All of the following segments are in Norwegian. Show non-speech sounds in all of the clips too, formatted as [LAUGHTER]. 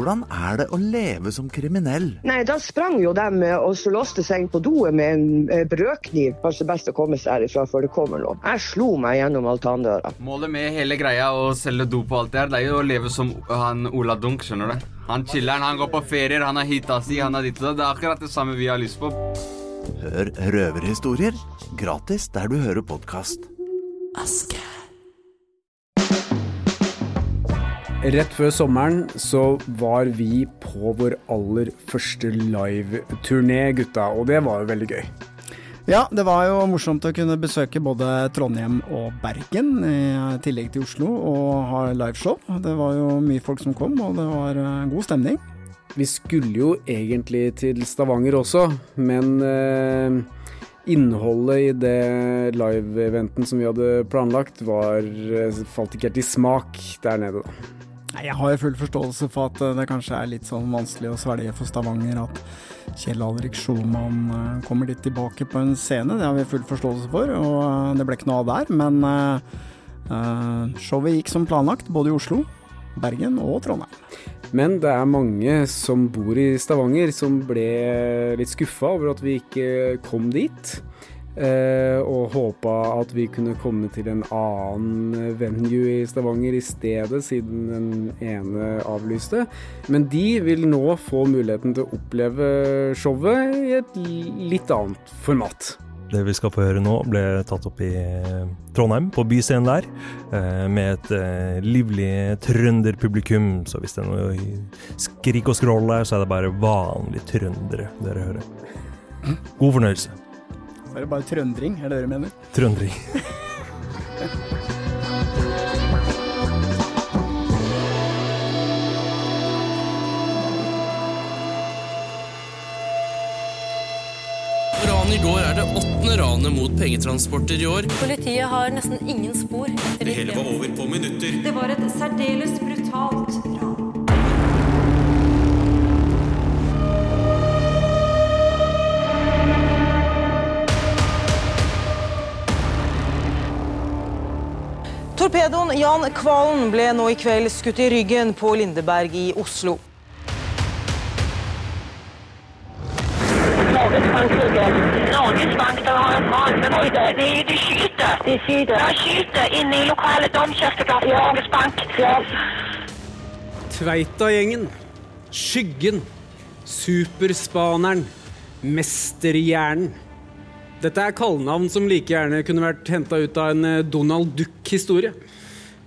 Hvordan er det å leve som kriminell? Nei, da sprang jo dem eh, og så låste seg inn på doet med en eh, brødkniv. Kanskje best å komme seg herifra før det kommer noe. Jeg slo meg gjennom altandøra. Målet med hele greia å selge dop og alt det her, det er jo å leve som han Ola Dunk, skjønner du. Han chiller'n, han går på ferier, han har hita si, han har ditt og datt. Det er akkurat det samme vi har lyst på. Hør røverhistorier gratis der du hører podkast. Rett før sommeren så var vi på vår aller første live-turné, gutta, og det var jo veldig gøy. Ja, det var jo morsomt å kunne besøke både Trondheim og Bergen, i tillegg til Oslo, og ha liveshow. Det var jo mye folk som kom, og det var eh, god stemning. Vi skulle jo egentlig til Stavanger også, men eh, innholdet i det live-eventen som vi hadde planlagt, var, eh, falt ikke helt i smak der nede, da. Nei, Jeg har jo full forståelse for at eh, det kanskje er litt sånn vanskelig å svelge for Stavanger at Kjell Alrik Schulman eh, kommer litt tilbake på en scene. Det har vi full forståelse for, og eh, det ble ikke noe av der. Men eh, showet gikk som planlagt, både i Oslo, Bergen og Trondheim. Men det er mange som bor i Stavanger som ble litt skuffa over at vi ikke kom dit. Eh, og håpa at vi kunne komme til en annen venue i Stavanger i stedet, siden den ene avlyste. Men de vil nå få muligheten til å oppleve showet i et litt annet format. Det vi skal få høre nå, ble tatt opp i eh, Trondheim, på byscenen der, eh, med et eh, livlig trønderpublikum. Så hvis det er noe skrik og skrål der, så er det bare vanlige trøndere dere hører. God fornøyelse. Så er det bare trøndring, er det det dere mener? Trøndring. Ranet i går er det åttende ranet mot pengetransporter i år. Politiet har nesten ingen spor Det hele var over på minutter. Det var et særdeles brutalt ran. Torpedoen Jan Kvalen ble nå i kveld skutt i ryggen på Lindeberg i Oslo. Norges Bank, det har en mann med. De, de skyter. De skyter. De i lokale domkirkegata i Norges Bank. Ja. Tveita-gjengen, Skyggen, Superspaneren, Mesterhjernen. Dette er kallenavn som like gjerne kunne vært henta ut av en eh, Donald Duck-historie.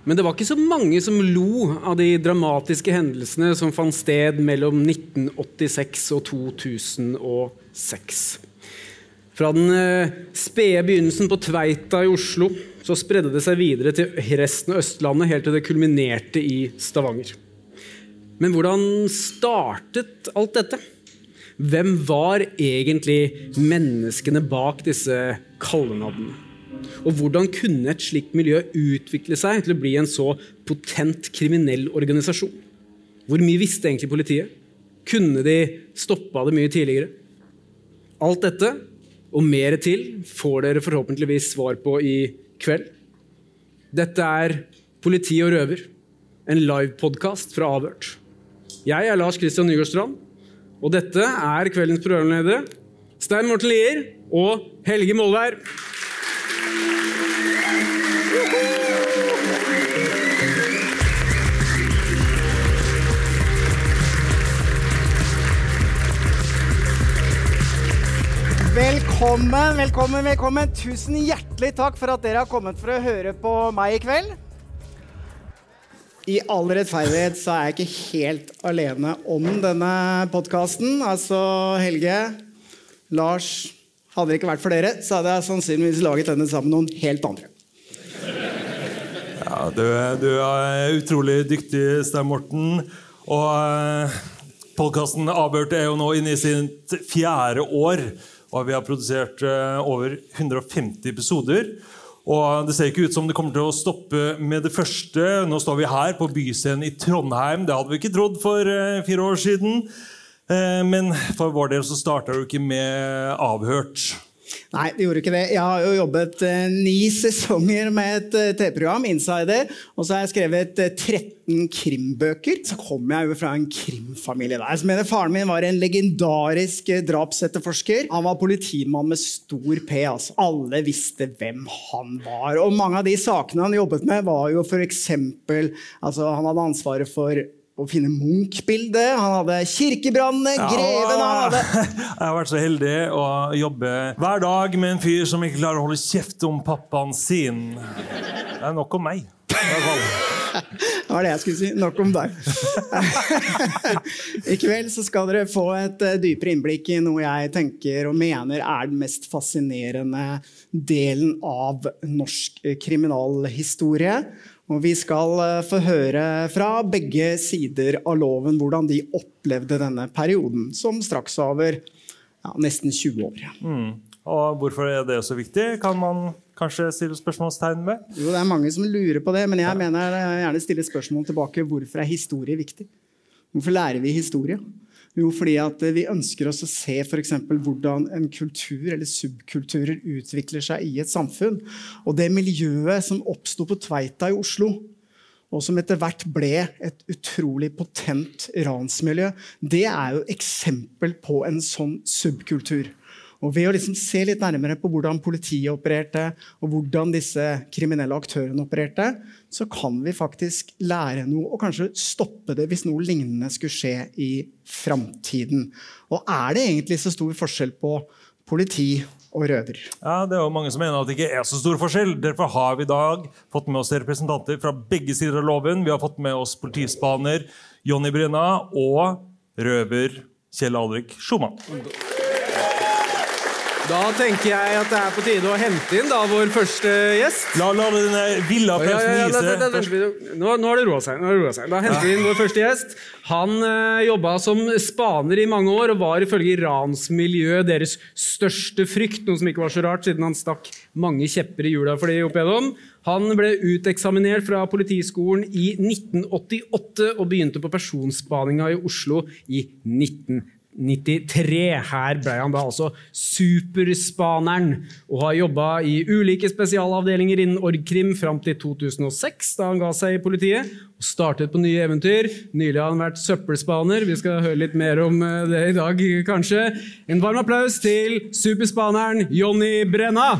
Men det var ikke så mange som lo av de dramatiske hendelsene som fant sted mellom 1986 og 2006. Fra den eh, spede begynnelsen på Tveita i Oslo så spredde det seg videre til resten av Østlandet, helt til det kulminerte i Stavanger. Men hvordan startet alt dette? Hvem var egentlig menneskene bak disse kallenavnene? Og hvordan kunne et slikt miljø utvikle seg til å bli en så potent kriminell organisasjon? Hvor mye visste egentlig politiet? Kunne de stoppa det mye tidligere? Alt dette og mer til får dere forhåpentligvis svar på i kveld. Dette er Politi og røver, en livepodkast fra Avhørt. Jeg er Lars Kristian Nygårdstrand, og dette er kveldens programledere, Stein Morten Lier og Helge Molvær. Velkommen, velkommen, velkommen. Tusen hjertelig takk for at dere har kommet for å høre på meg i kveld. I all rettferdighet så er jeg ikke helt alene om denne podkasten. Altså, Helge, Lars Hadde det ikke vært for dere, så hadde jeg sannsynligvis laget denne sammen med noen helt andre. Ja, du, du er utrolig dyktig, Stein Morten. Og eh, podkasten Avhørt er jo nå inne i sitt fjerde år. Og vi har produsert eh, over 150 episoder. Og det ser ikke ut som det kommer til å stoppe med det første. Nå står vi her på Byscenen i Trondheim. Det hadde vi ikke trodd for eh, fire år siden. Eh, men for vår del så starta det ikke med Avhørt. Nei, det gjorde ikke det. Jeg har jo jobbet eh, ni [LAUGHS] sesonger med et eh, TV-program, Insider, og så har jeg skrevet eh, 13 krimbøker. Så kommer jeg jo fra en krimfamilie der. Så mener Faren min var en legendarisk eh, drapsetterforsker. Han var politimann med stor P. altså. Alle visste hvem han var. Og mange av de sakene han jobbet med, var jo f.eks. Altså, han hadde ansvaret for å finne Munch-bildet, han hadde kirkebrannene, greven han hadde [LAUGHS] Jeg har vært så heldig å jobbe hver dag med en fyr som ikke klarer å holde kjeft om pappaen sin. Det er nok om meg. Det var det jeg skulle si. Nok om deg. [LAUGHS] I kveld så skal dere få et eh, dypere innblikk i noe jeg tenker og mener er den mest fascinerende delen av norsk eh, kriminalhistorie. Og vi skal eh, få høre fra begge sider av loven hvordan de opplevde denne perioden, som straks var over ja, nesten 20 år. Mm. Og hvorfor er det så viktig, kan man kanskje stille spørsmålstegn ved? Jo, det er mange som lurer på det, men jeg mener jeg gjerne stiller spørsmål tilbake. Hvorfor er historie viktig? Hvorfor lærer vi historie? Jo, fordi at vi ønsker oss å se f.eks. hvordan en kultur eller subkulturer utvikler seg i et samfunn. Og det miljøet som oppsto på Tveita i Oslo, og som etter hvert ble et utrolig potent ransmiljø, det er jo eksempel på en sånn subkultur. Og Ved å liksom se litt nærmere på hvordan politiet opererte, og hvordan disse kriminelle aktørene opererte, så kan vi faktisk lære noe, og kanskje stoppe det hvis noe lignende skulle skje i framtiden. Og er det egentlig så stor forskjell på politi og røver? Ja, Det er jo mange som mener at det ikke er så stor forskjell. Derfor har vi i dag fått med oss representanter fra begge sider av loven. Vi har fått med oss politispaner Jonny Brenna og røver Kjell Alrik Schumann. Da tenker jeg at det er på tide å hente inn da vår første gjest. La, la denne ville applausen gi seg. Nå, har det roa seg. Da henter vi inn vår første gjest. Han eh, jobba som spaner i mange år og var ifølge Irans miljø deres største frykt, noe som ikke var så rart, siden han stakk mange kjepper i hjula for de opp igjennom. Han ble uteksaminert fra Politiskolen i 1988 og begynte på personspaninga i Oslo i 1993. Her ble han da altså superspaneren og har jobba i ulike spesialavdelinger innen orgkrim fram til 2006, da han ga seg i politiet og startet på nye eventyr. Nylig har han vært søppelspaner. Vi skal høre litt mer om eh, det i dag, kanskje. En varm applaus til superspaneren Jonny Brenna.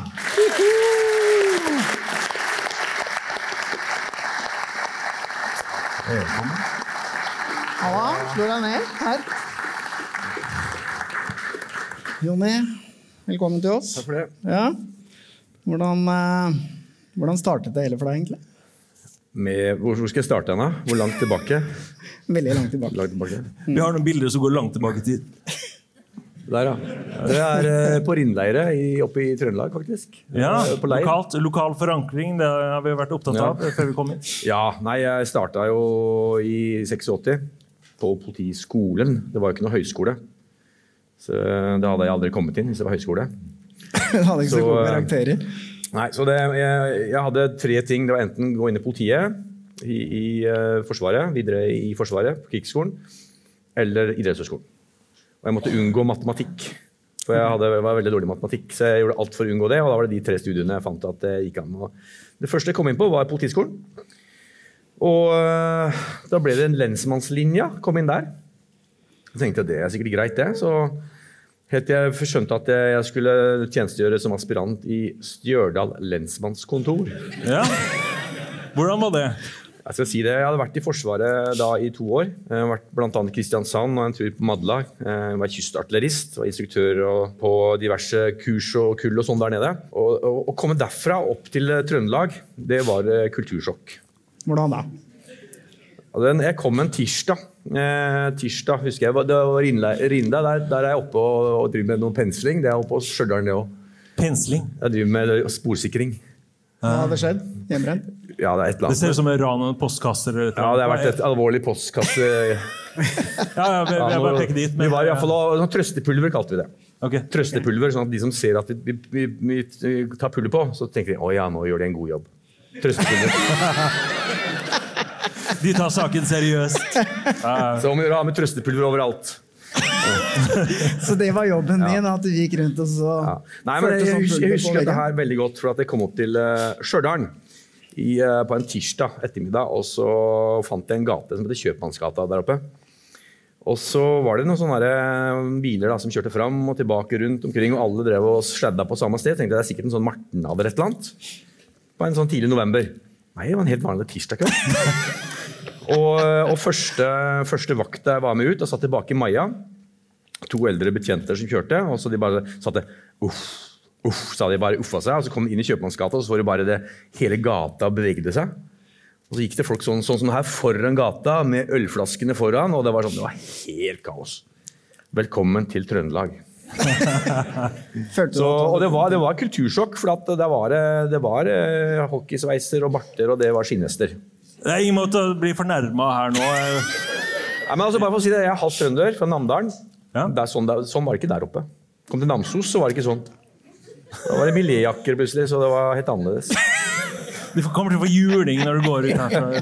Halla, Slår deg ned her. Jonny, velkommen til oss. Takk for det. Ja. Hvordan, eh, hvordan startet det hele for deg, egentlig? Med, hvor, skal jeg starte hen? Hvor langt tilbake? [LAUGHS] Veldig langt tilbake. Langt tilbake. Vi har noen bilder som går langt tilbake i tid. Der, ja. Det er eh, på Rindleire oppe i Trøndelag, faktisk. Ja, Eh, lokalt, Lokal forankring, det har vi vært opptatt Ja. av før vi kom hit. [LAUGHS] Ja, nei, jeg starta jo i 86 på Politiskolen. Det var jo ikke noe høyskole. Så det hadde jeg aldri kommet inn hvis det var høyskole. [LAUGHS] Det hadde ikke så Så, gode eh, karakterer. Nei, så det, jeg, jeg hadde tre ting. Det var enten gå inn i politiet, i, i uh, Forsvaret, videre i Forsvaret, på Krigsskolen, eller idrettshøyskolen. Og jeg måtte unngå matematikk. For jeg hadde, var veldig dårlig i matematikk, så jeg gjorde alt for å unngå det. Og da var det de tre studiene jeg fant at det gikk an. Det første jeg kom inn på, var Politiskolen. Og da ble det en lensmannslinja. Kom inn der. Så tenkte jeg det er sikkert greit, det. Så helt til jeg skjønte at jeg skulle tjenestegjøre som aspirant i Stjørdal lensmannskontor. Ja. Hvordan var det? Jeg skal si det, jeg hadde vært i Forsvaret da i to år. Jeg har vært bl.a. i Kristiansand og en tur på Madla. Jeg var kystartillerist, og instruktør på diverse kurs og kull og sånn der nede. Å komme derfra opp til Trøndelag, det var eh, kultursjokk. Hvordan da? Ja, den- Jeg kom en tirsdag. Eh, tirsdag husker jeg, Det var Rinda, der, der er jeg oppe og, og driver med noe pensling. Det er oppe hos Stjørdal, det òg. Pensling? Jeg driver med sporsikring. Hva hadde skjedd? Hjemmebrent? Ja, det er et eller annet. Det ser ut som en ran av en postkasse. eller Ja, det har vært et alvorlig postkasse... [LAUGHS] Ja, ja, vi, vi bare peker dit. vi var i hvert fall sånn trøstepulver, kalte vi det. Ok. Trøstepulver, sånn at de som ser at vi, vi, vi, vi tar pulver på, så tenker de å ja, nå gjør de en god jobb. Trøstepulver. [LAUGHS] De tar saken seriøst. [LAUGHS] Så om vi gjøre å ha med trøstepulver overalt. [LAUGHS] Så det var jobben din, at du gikk rundt og så Nei, men jeg, husker, jeg husker dette her veldig godt, for at jeg kom opp til uh, Stjørdal i, eh, på en tirsdag ettermiddag, og så fant jeg en gate som heter Kjøpmannsgata der oppe. Og så var det noen sånne eh, biler da, som kjørte fram og tilbake rundt omkring, og alle drev og sladda på samme sted. tenkte jeg, det er sikkert en sånn martnad eller et eller annet. På en sånn tidlig november. Nei, det var en helt vanlig tirsdag kveld. [LAUGHS] og og første, første vakt jeg var med ut, og satt tilbake i Maja. To eldre betjenter som kjørte, og så de bare satte uff, uff, sa de bare uffa seg. Og så kom de inn i Kjøpmannsgata, og så var det bare det hele gata bevegde seg. Og så gikk det folk sånn, sånn som her foran gata, med ølflaskene foran, og det var sånn, det var helt kaos. Velkommen til Trøndelag. [LAUGHS] Så, og det var, det var kultursjokk, for at det var, det var eh, hockeysveiser og barter, og det var skinnhester. Det er ingen måte å bli fornærma her nå. Nei, men altså, bare for å si det, Jeg er halvt trønder, fra Namdalen. Det er sånn, det, sånn var det ikke der oppe. Kom til Namsos, så var det ikke sånn. Da var det miléjakker plutselig, så det var helt annerledes. Du kommer til å få juling når du går ut herfra.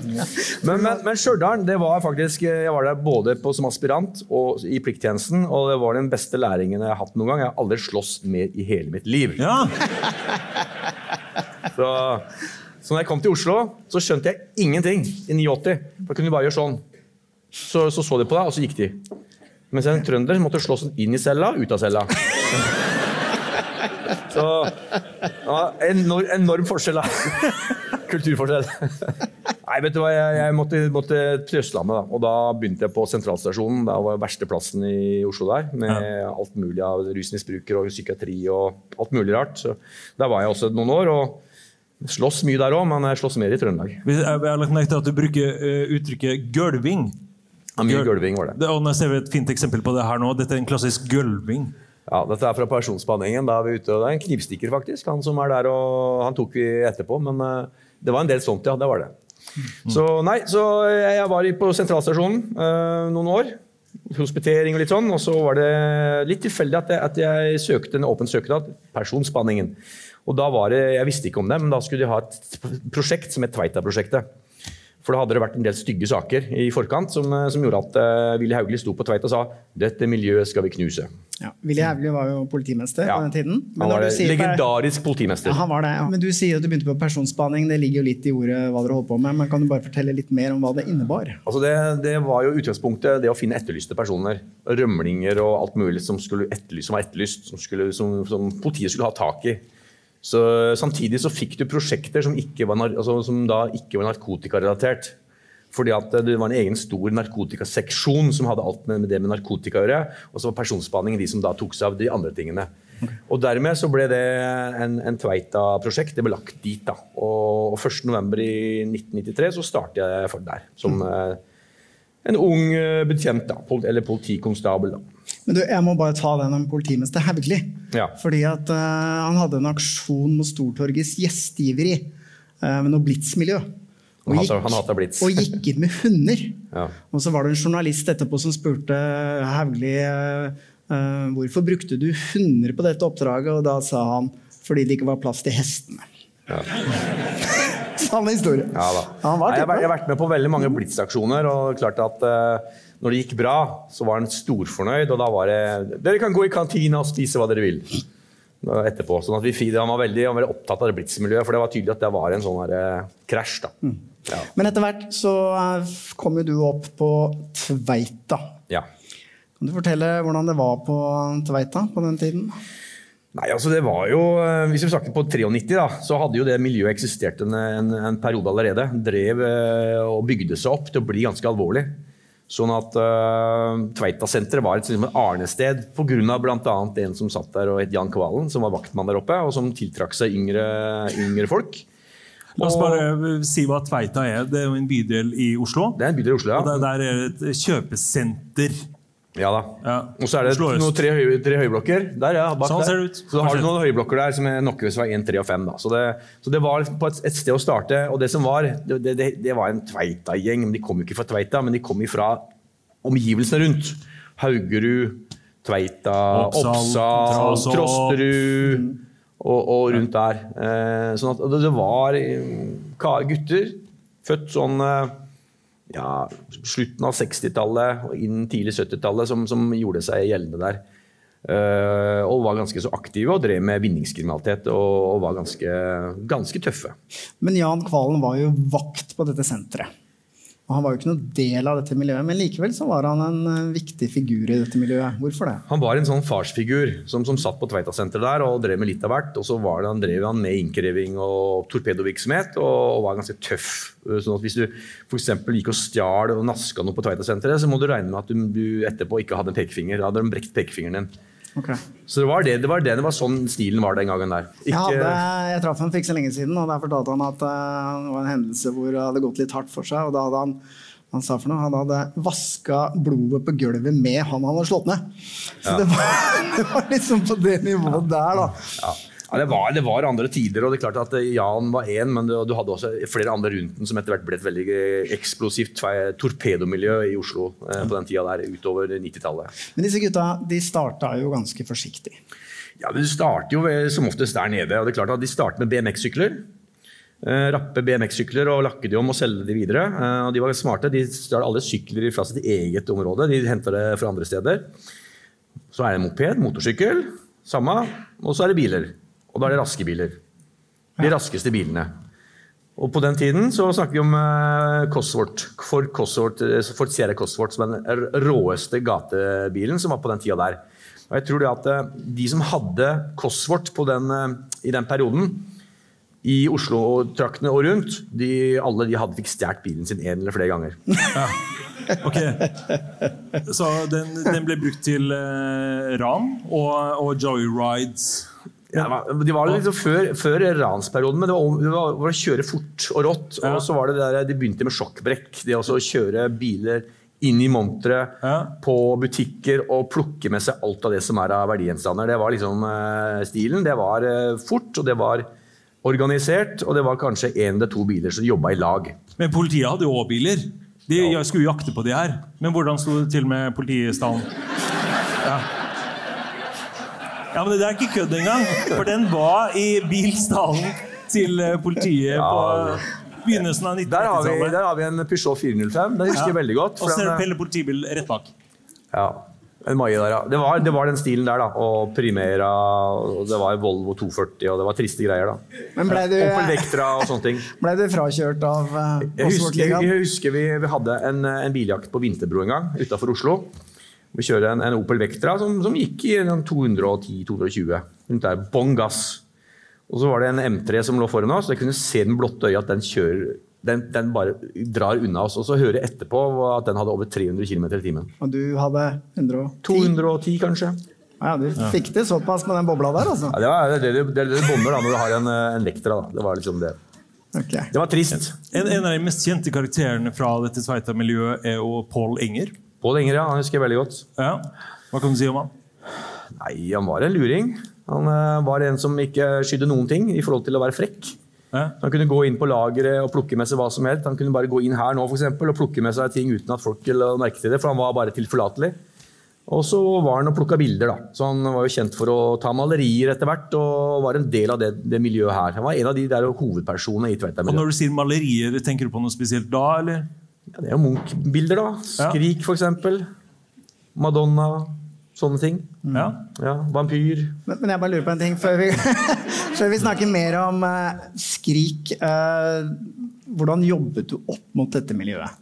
Men, men, men Stjørdal, det var faktisk Jeg var der både på, som aspirant og i plikttjenesten, og det var den beste læringen jeg har hatt noen gang. Jeg har aldri slåss mer i hele mitt liv. [LAUGHS] Så, så når jeg kom til Oslo, så skjønte jeg ingenting i 89. Da kunne du bare gjøre sånn. Så, så så de på deg, og så gikk de. Mens en trønder måtte slåss inn i cella, ut av cella. Så ja, enorm, enorm forskjell, da. [LAUGHS] Kulturforskjell. Nei, vet du hva, jeg, jeg måtte, måtte til Østlandet, da. Og da begynte jeg på sentralstasjonen. Det var verste plassen i Oslo der. Med alt mulig av rusmisbrukere og psykiatri og alt mulig rart. Så der var jeg også noen år. og Slåss mye der òg, men jeg slåss mer i Trøndelag. Jeg har lagt merke til at du bruker uh, uttrykket gølving. Ja, mye gølving var det. Det, og nå ser vi et fint eksempel på det her nå. Dette er en klassisk gølving. Ja, Dette er fra personspanningen. Da er vi ute, og Det er en knivstikker, faktisk. Han som er der, og han tok vi etterpå. Men eh, det var en del sånt, ja. Det var det. Så nei, så jeg jeg var på sentralstasjonen eh, noen år. Hospitering og litt sånn. Og så var det litt tilfeldig at jeg, at jeg søkte en åpen søknad. Personspanningen. Og da var det, Jeg visste ikke om det, men da skulle de ha et prosjekt som het Tveita-prosjektet. For da hadde det vært en del stygge saker i forkant som, eh, som gjorde at uh, Willy Hauglie sto på Tveit og sa dette miljøet skal vi knuse. Ja, Willy Hauglie var jo politimester på den tiden. Han var du sier- legendarisk politimester. Ja, han var det. Ja. Men du sier at du begynte på personspaning. Det ligger jo litt i ordet hva dere holdt på med. Men kan du bare fortelle litt mer om hva det innebar? Altså det, det var jo utgangspunktet det å finne etterlyste personer. Rømlinger og alt mulig som, skulle etterlyst, som var etterlyst, som, skulle, som, som politiet skulle ha tak i. Så, samtidig så fikk du prosjekter som, var, altså, som da ikke var narkotikarelatert. Fordi at det var en egen stor narkotikaseksjon som hadde alt med, det med narkotika å gjøre. Og så var personspaningen de som da tok seg av de andre tingene. Og dermed så ble det en, en Tveita-prosjekt. Det ble lagt dit. da. Og 1.11. i 1993 så startet jeg for der. Som mm. en ung eh, betjent, da. Eller politikonstabel, da. Men du, jeg må bare ta den om politimester Hauglie. Ja. Fordi at uh, han hadde en aksjon mot Stortorgets gjestgiveri uh, med noe blitsmiljø. Og blitz. og gikk inn med hunder. [LAUGHS] Ja. Og så var det en journalist etterpå som spurte Hauglie eh, eh, hvorfor brukte du hunder på dette oppdraget, og da sa han fordi det ikke var plass til hestene. [LAUGHS] Sann historie. Ja, da. Han var Nei, jeg, har vært- med på veldig mange blitzaksjoner, og klart at eh, når det gikk bra, så var han storfornøyd, og da var det Dere kan gå i kantina og spise hva dere vil. Etterpå. Sånn at vi, han, var veldig, han var veldig opptatt av det blitzmiljøet, for det var tydelig at det var en sånn eh, krasj. da. Ja. Men etter hvert så eh, kom jo du opp på Tveita. Ja. Kan du fortelle hvordan det var på Tveita på den tiden? Nei, altså det var jo, eh, Hvis vi snakker på 93, da, så hadde jo det miljøet eksistert en, en, en periode allerede. Drev og bygde seg opp til å bli ganske alvorlig. Sånn at uh, Tveitasenteret var et liksom, arnested pga. bl.a. en som satt der og het Jan Kvalen, som var vaktmann der oppe, og som tiltrakk seg yngre, yngre folk. La oss bare si hva Tveita er. Det er jo en bydel i Oslo. Det er en bydel i Oslo, ja. Og der, der er det et kjøpesenter. Ja da. Og så er det noen tre, høy, tre høyblokker der, ja. Bak Sånn der. ser det ut. Så da har du noen høyblokker der som er Nokkevesvei 1, 3 og 5. Da. Så, det, så det var på et, et sted å starte. Og det som var, det, det, det var en Tveita-gjeng. De kom jo ikke fra Tveita, men de kom fra omgivelsene rundt. Haugerud, Tveita, Oppsal, Oppsal. Trosterud og, og rundt der. Eh, sånn at det, det var eh, gutter født sånn eh, ja, slutten av 60-tallet og inn tidlig 70-tallet som, som gjorde seg gjeldende der. Uh, og var ganske så aktive og drev med vinningskriminalitet og, og var ganske, ganske tøffe. Men Jan Kvalen var jo vakt på dette senteret. Og han var jo ikke noen del av dette miljøet, men likevel så var han en eh, viktig figur i dette miljøet. Hvorfor det? Han var en sånn farsfigur som, som satt på Tveita-senteret der og drev med litt av hvert. Og så det, han drev han med innkreving og torpedovirksomhet og, og var ganske tøff. Sånn at Hvis du f.eks. gikk og stjal og naska noe på Tveita-senteret, så må du regne med at du, du etterpå ikke hadde en pekefinger. Da hadde de brekt pekefingeren din. Ok. Så det var det, det var det, det var sånn stilen var den gangen der. Jeg, hadde, jeg traff ham for ikke så lenge siden, og der fortalte han at eh, det var en hendelse hvor det hadde gått litt hardt for seg. og da hadde han han sa for noe, han hadde vaska blodet på gulvet med han han hadde slått ned. Så Ja. det, var, [LAUGHS] det var liksom på det nivået der, da. Ja. Ja, det, var, det var andre tider, og det er klart at Jan var én, men du, du hadde også flere andre rundt den som etter hvert ble et veldig eh, eksplosivt torpedomiljø i Oslo eh, på den tida der, utover 90-tallet. Men disse gutta de starta jo ganske forsiktig. Ja, men Du starter jo ved- som oftest der nede. og det er klart at De starter med BMX-sykler. Eh, rappe BMX-sykler og lakke de om og selge de videre. Eh, og De var smarte. De stjal alle sykler fra sitt eget område. De henta det fra andre steder. Så er det moped, motorsykkel, samme. Og så er det biler. Og da er det raske biler. De raskeste bilene. Og på den tiden så snakker vi om eh, Cosworth. Ford Cosworth, eh, Ford Sierra Cosworth som er den råeste gatebilen som var på den tida der. Og jeg tror det at eh, De som hadde Cosworth på den, i den perioden, i Oslo-traktene og rundt, de, alle de hadde fikk stjålet bilen sin en eller flere ganger. Ok. Så den, den ble brukt til uh, ran og, og joyrides. Ja, de var liksom før, før ransperioden, men det var, det var, var å kjøre fort og rått. Og så var det der, De begynte med sjokkbrekk. Det å kjøre biler inn i monteret, på butikker og plukke med seg alt av det som er av verdigjenstander. Det var liksom uh, stilen. Det var uh, fort, og det var organisert, og det var kanskje én eller to biler som jobba i lag. Men politiet hadde jo òg biler. De ja. skulle jo jakte på de her. Men hvordan sto det til med politistallen? [LAUGHS] Ja. Ja, men det er ikke kødd engang. For den var i bilstallen til eh, politiet på begynnelsen av 1990-tallet. der har vi en Peugeot 405. Det husker jeg veldig godt. Og så er det Pelle politibil rett bak. Ja, en Maie der, ja. Det var, det var den stilen der, da. Og Primera, og det var Volvo 240, og det var triste greier, da. Men ble du- Opel Vectra og sånne ting. [LAUGHS] Ble du frakjørt av uh, Jeg husker, jeg husker vi, vi hadde en, en biljakt på Vinterbro en gang, utafor Oslo. Vi kjører en, en Opel Vectra som, som gikk i 210-220. Rundt der. Bånn gass. Og så var det en M3 som lå foran oss. Jeg kunne se den blotte øyet at den kjører den, den bare drar unna oss. Og så hører jeg etterpå at den hadde over 300 km i timen. Og du hadde 110? 210, kanskje. Ja, du fikk det såpass med den bobla der, altså. Ja, det, var, det, er det, det, det du bommer da, når du har en, en Vectra. Da. Det var liksom det. Det var trist. En, en av de mest kjente karakterene fra dette Sveita-miljøet er jo Pål Enger. Pål ja. Han husker jeg veldig godt. Ja. Hva kan du si om han? Nei, han var en luring. Han eh, var en som ikke skydde noen ting i forhold til å være frekk. Han kunne gå inn på lageret og plukke med seg hva som helst. Han kunne bare gå inn her nå for eksempel, og plukke med seg ting uten at folk la merke til det, for han var bare tilforlatelig. Og så var han og plukka bilder, da. Så han var jo kjent for å ta malerier etter hvert, og var en del av det, det miljøet her. Han var en av de der hovedpersonene i Tveita-miljøet. Og når du sier malerier, tenker du på noe spesielt da, eller? Ja, det er jo Munch-bilder, da. Skrik, for eksempel. Madonna. Sånne ting. Ja. Vampyr. Men, men jeg bare lurer på en ting før vi, [LAUGHS] før vi snakker mer om uh, Skrik. Uh, hvordan jobbet du opp mot dette miljøet?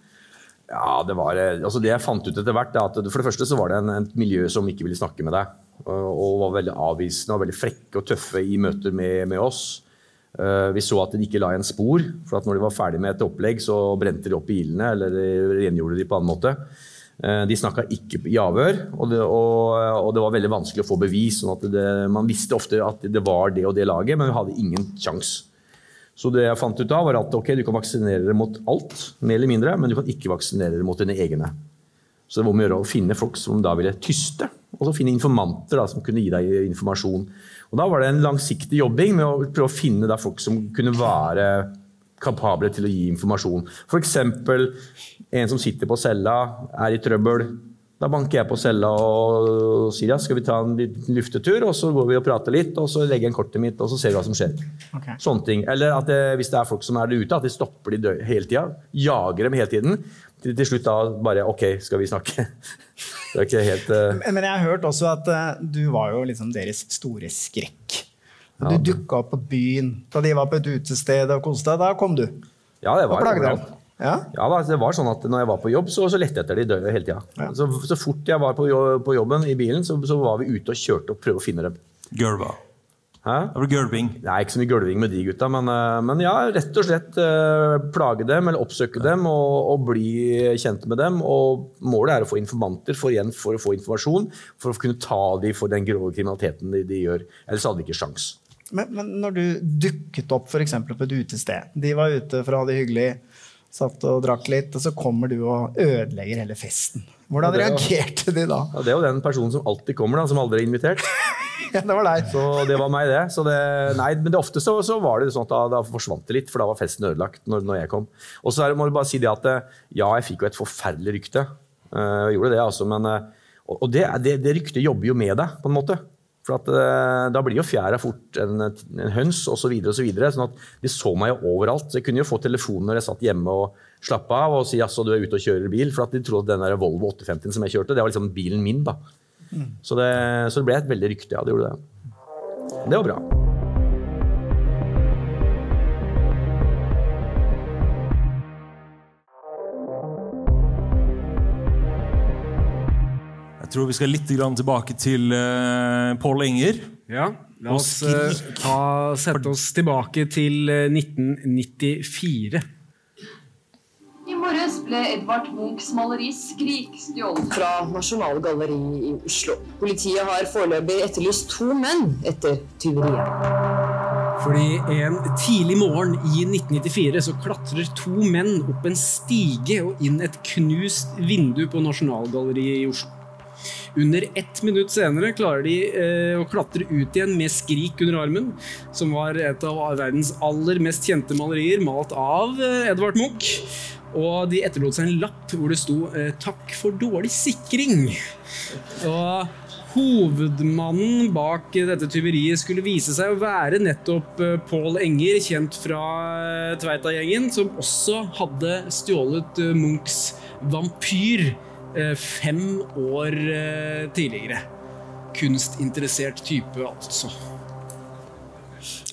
Ja, det var eh, altså Det jeg fant ut etter hvert, er at for det første så var det en, et miljø som ikke ville snakke med deg. Og, og var veldig avvisende og veldig frekke og tøffe i møter med, med oss. Eh, vi så at de ikke la igjen spor. For når de var ferdig med et opplegg, så brente de opp bilene eller rengjorde de på annen måte. Eh, de snakka ikke i avhør, og det, og, og det, var veldig vanskelig å få bevis. sånn at det, Man visste ofte at det var det og det laget, men vi hadde ingen sjanse. Så det jeg fant ut av var at ok, du kan vaksinere deg mot alt, mer eller mindre, men du kan ikke vaksinere deg mot dine egne. Så det var om å gjøre å finne folk som da ville tyste, og så finne informanter da, som kunne gi deg informasjon. Og Da var det en langsiktig jobbing med å prøve å finne folk som kunne være kapable til å gi informasjon. F.eks. en som sitter på cella, er i trøbbel. Da banker jeg på cella og sier ja, skal vi ta en liten luftetur, og så går vi og prater litt, og så legger jeg en kortet mitt, og så ser vi hva som skjer. Okay. Sånne ting. Eller at det, hvis det er folk som er der ute, at de stopper de hele tida. Jager dem hele tiden. Til, til slutt da bare OK, skal vi snakke? [LAUGHS] Det er ikke helt uh... Men jeg har hørt også at uh, du var jo liksom deres store skrekk. Du Ja. dukka opp på byen da de var på et utested og koste deg. Da kom du. Ja, det var Og plagde dem. Ja? Ja, det var sånn at når jeg var på jobb, så, så lette jeg etter de døde hele tida. Så, så fort jeg var på, jo- på jobben i bilen, så, så var vi ute og kjørte og prøvde å finne dem. Gulva. Hæ? Det er gulving. Nei, ikke så mye gulving med de gutta, men, eh, men ja, rett og slett eh, plage dem eller oppsøke dem og, og bli kjent med dem. Og målet er å få informanter for, igjen, for å få informasjon, for å kunne ta dem for den grove kriminaliteten de, de gjør. Ellers hadde de ikke sjans. Men, men når du dukket opp for eksempel på et utested, de var ute for å ha det hyggelig, satt og drakk litt, og så kommer du og ødelegger hele festen. Hvordan det reagerte de da? Ja, det er jo den personen som alltid kommer, da, som aldri er invitert. [LAUGHS] ja, det var deg. Så det var meg, det. Så det nei, men det ofte så, så var det sånn at da, da forsvant det litt, for da var festen ødelagt når, når jeg kom. Og så er må du bare si det at eh, ja, jeg fikk jo et forferdelig rykte. Eh, jeg gjorde det, altså, men eh, Og, det, det, det ryktet jobber jo med deg, på en måte. For at, da blir jo fjæra fort en, en høns osv. Så videre, og så videre, sånn at de så meg jo overalt. Så jeg kunne jo få telefon når jeg satt hjemme og slappe av og si jaså, du er ute og kjører bil. For at de trodde at den der Volvo 850 som jeg kjørte, det var liksom bilen min. da. Så det, så det ble et veldig rykte, ja. Det gjorde det. Det var bra. Jeg tror vi skal litt grann tilbake til uh, Pål Enger. Ja, la oss uh, ta, sette oss tilbake til uh, 1994. I ble Edvard Munchs maleri 'Skrik' stjålet fra Nasjonalgalleriet i Oslo. Politiet har foreløpig etterlyst to menn etter tyveriet. Fordi en tidlig morgen i 1994 så klatrer to menn opp en stige og inn et knust vindu på Nasjonalgalleriet i Oslo. Under ett minutt senere klarer de eh, å klatre ut igjen med 'Skrik' under armen, som var et av verdens aller mest kjente malerier, malt av eh, Edvard Munch. Og de etterlot seg en lapp hvor det sto eh, 'Takk for dårlig sikring'. Og Hovedmannen bak dette tyveriet skulle vise seg å være nettopp eh, Pål Enger, kjent fra eh, Tveita-gjengen, som også hadde stjålet Munchs vampyr fem år tidligere. Kunstinteressert type, altså.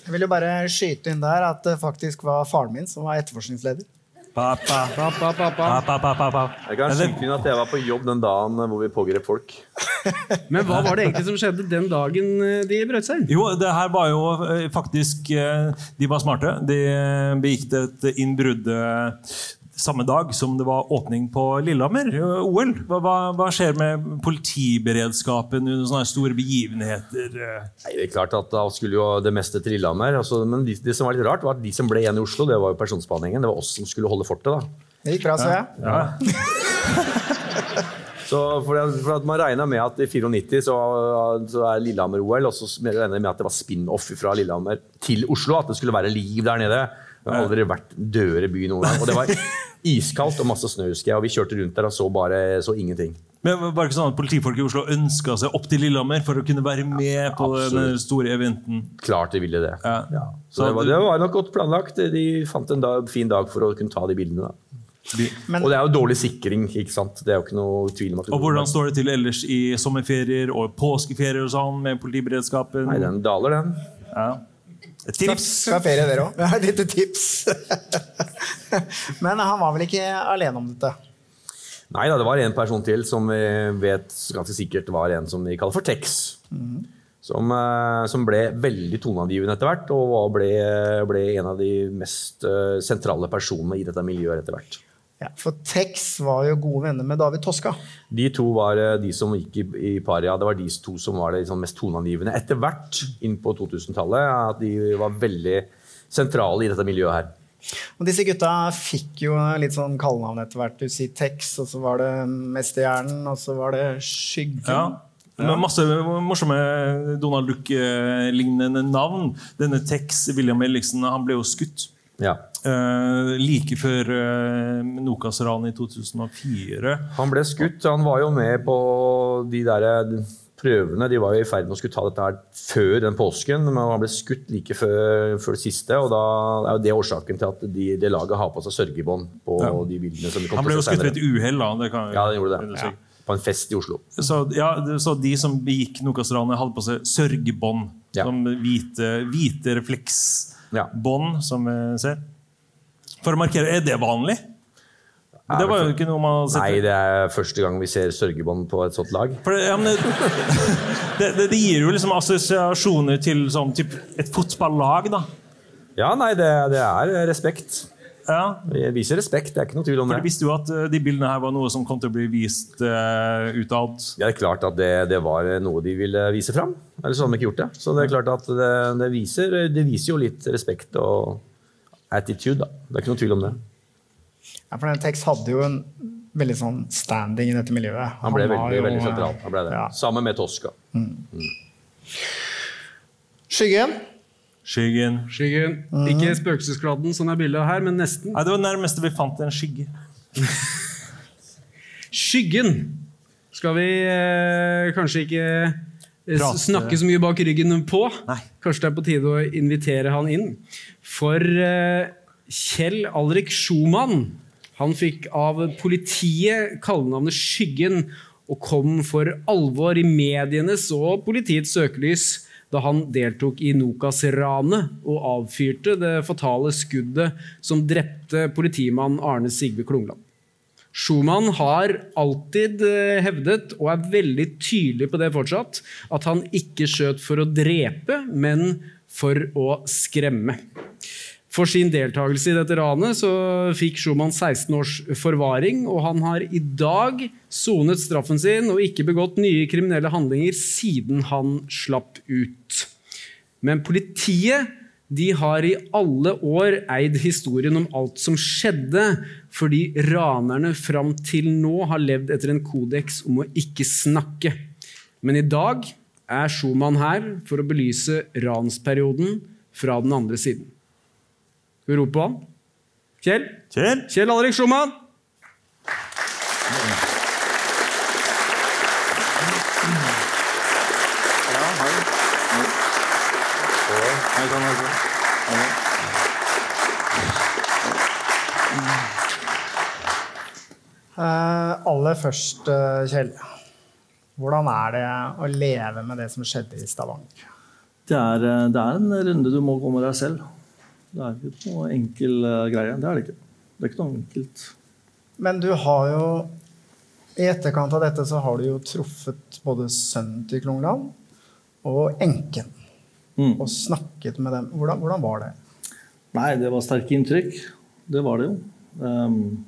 Jeg vil jo bare skyte inn der at det faktisk var faren min som var etterforskningsleder. Pappa, pappa, pappa. pappa. Jeg kan skyte inn at jeg var på jobb den dagen hvor vi pågrep folk. [LAUGHS] Men hva var det egentlig som skjedde den dagen eh, de brøt seg inn? Jo, det her var jo eh, faktisk eh, De var smarte. De begikk et innbrudd samme dag som det var åpning på Lillehammer, eh, OL. Hva, hva, hva skjer med politiberedskapen under sånne store begivenheter? eh? Nei, det er klart at Da skulle jo det meste til Lillehammer. Altså, men det, det som var litt rart, var at de som ble igjen i Oslo, det var jo personspaningen. Det var oss som skulle holde fortet. da. Det gikk bra, så jeg. Ja. [LAUGHS] Så for at, for at Man regna med at i 94 så, så er Lillehammer-OL, og så regna de med at det var spin-off fra Lillehammer til Oslo. At det skulle være liv der nede. Det har aldri vært dødere by noen gang. Og det var [LAUGHS] iskaldt og masse snø, husker jeg. Og vi kjørte rundt der og så bare så ingenting. Men var det ikke sånn at Politifolk i Oslo ønska seg opp til Lillehammer for å kunne være med på den store eventen? Klart de ville det. Ja. Så det var, det var nok godt planlagt. De fant en dag, fin dag for å kunne ta de bildene. da. og det er jo dårlig sikring, ikke sant. Det er jo ikke noe tvil om at Og hvordan står det til ellers i sommerferier og påskeferier og sånn med politiberedskapen? Nei, den daler, den. Ja. Tips? Fra ferie, dere òg. Et lite tips. [LAUGHS] Men han var vel ikke alene om dette? Nei da, det var en person til som vi vet ganske sikkert var en som vi kaller for Tex. Som, eh, som ble veldig toneangivende etter hvert, og ble, ble en av de mest eh, sentrale personene i dette miljøet etter hvert. Ja, for Tex var jo gode venner med David Toska. De to var eh, de som gikk i, i paria. Det var de to som var det liksom mest toneangivende etter hvert inn på 2000-tallet. At de var veldig sentrale i dette miljøet her. Og disse gutta fikk jo litt sånn kallenavn etter hvert. Du sier Tex, og så var det Mesterhjernen, og så var det Skyggen. Ja. Med masse morsomme Donald Duck-lignende navn. Denne Tex William Ellingsen, han ble jo skutt. Eh, like før uh, Nokas-ranet i 2004. Han ble skutt. Han var jo med på de der prøvene. De var jo i ferd med å skulle ta dette her før den påsken, men han ble skutt like før, før det siste. Og da er jo det årsaken til at de, det laget har på seg sørgebånd på Ja. de bildene. som de kom Han ble til jo skutt ved et uhell. da. Det kan, Ja, han gjorde det. Ja. På en fest i Oslo. Så, ja, så de som begikk Nokas-ranet, hadde på seg sørgebånd. Som hvite, hvite refleksbånd, som vi ser. For å markere Er det vanlig? Det var jo ikke noe man setter... sett Nei, det er første gang vi ser sørgebånd på et sånt lag. Det, ja, det, [LAUGHS] det, det gir jo liksom assosiasjoner til sånn, typ, et fotballag, da. Ja, nei, det, det er respekt. Vi viser respekt, det er ikke noe tvil om For det. visste jo at eh, de bildene her var noe som kom til å bli vist uh, utad. Ja, det er klart at det, det var noe de ville vise fram. Ellers hadde de ikke gjort det. Så det er klart at det, det, viser, det viser jo litt respekt og attitude, da. Det er ikke noe tvil om det. Ja, for den Tex hadde jo en veldig sånn standing i dette miljøet. Han ble veldig, jo- veldig sentral. Han ble det. Sammen med Tosca. Skyggen. Skyggen. Ikke spøkelseskladden som er bildet her, men nesten. Nei, Det var nærmeste vi fant en skygge. [LAUGHS] Skyggen skal vi eh, kanskje ikke eh, Prate. snakke så mye bak ryggen på. Kanskje det er på tide å invitere han inn. For eh, Kjell Alrik Schumann han fikk av politiet kallenavnet Skyggen og kom for alvor i medienes og politiets søkelys da han deltok i Nokas-ranet og avfyrte det fatale skuddet som drepte politimann Arne Sigve Klungland. Schumann har alltid eh, hevdet, og er veldig tydelig på det fortsatt, at han ikke skjøt for å drepe, men for å skremme. For sin deltakelse i dette ranet så fikk Schumann 16 års forvaring, og han har i dag sonet straffen sin og ikke begått nye kriminelle handlinger siden han slapp ut. Men politiet de har i alle år eid historien om alt som skjedde, fordi ranerne fram til nå har levd etter en kodeks om å ikke snakke. Men i dag er Schumann her for å belyse ransperioden fra den andre siden. Vi rope på ham? Kjell? Kjell, Kjell Alrik Schumann! Eh, aller først, uh, Kjell. Hvordan er det å leve med det som skjedde i Stavanger? Det er, eh, det er en runde du må gå med deg selv. Det er ikke noe enkel eh, greie. Det er det ikke. Det er ikke noe enkelt. Men du har jo I etterkant av dette så har du jo truffet både sønnen til Klungland og enken. Og snakket med dem. Hvordan, hvordan var det? Nei, det var sterke inntrykk. Det var det jo. Um,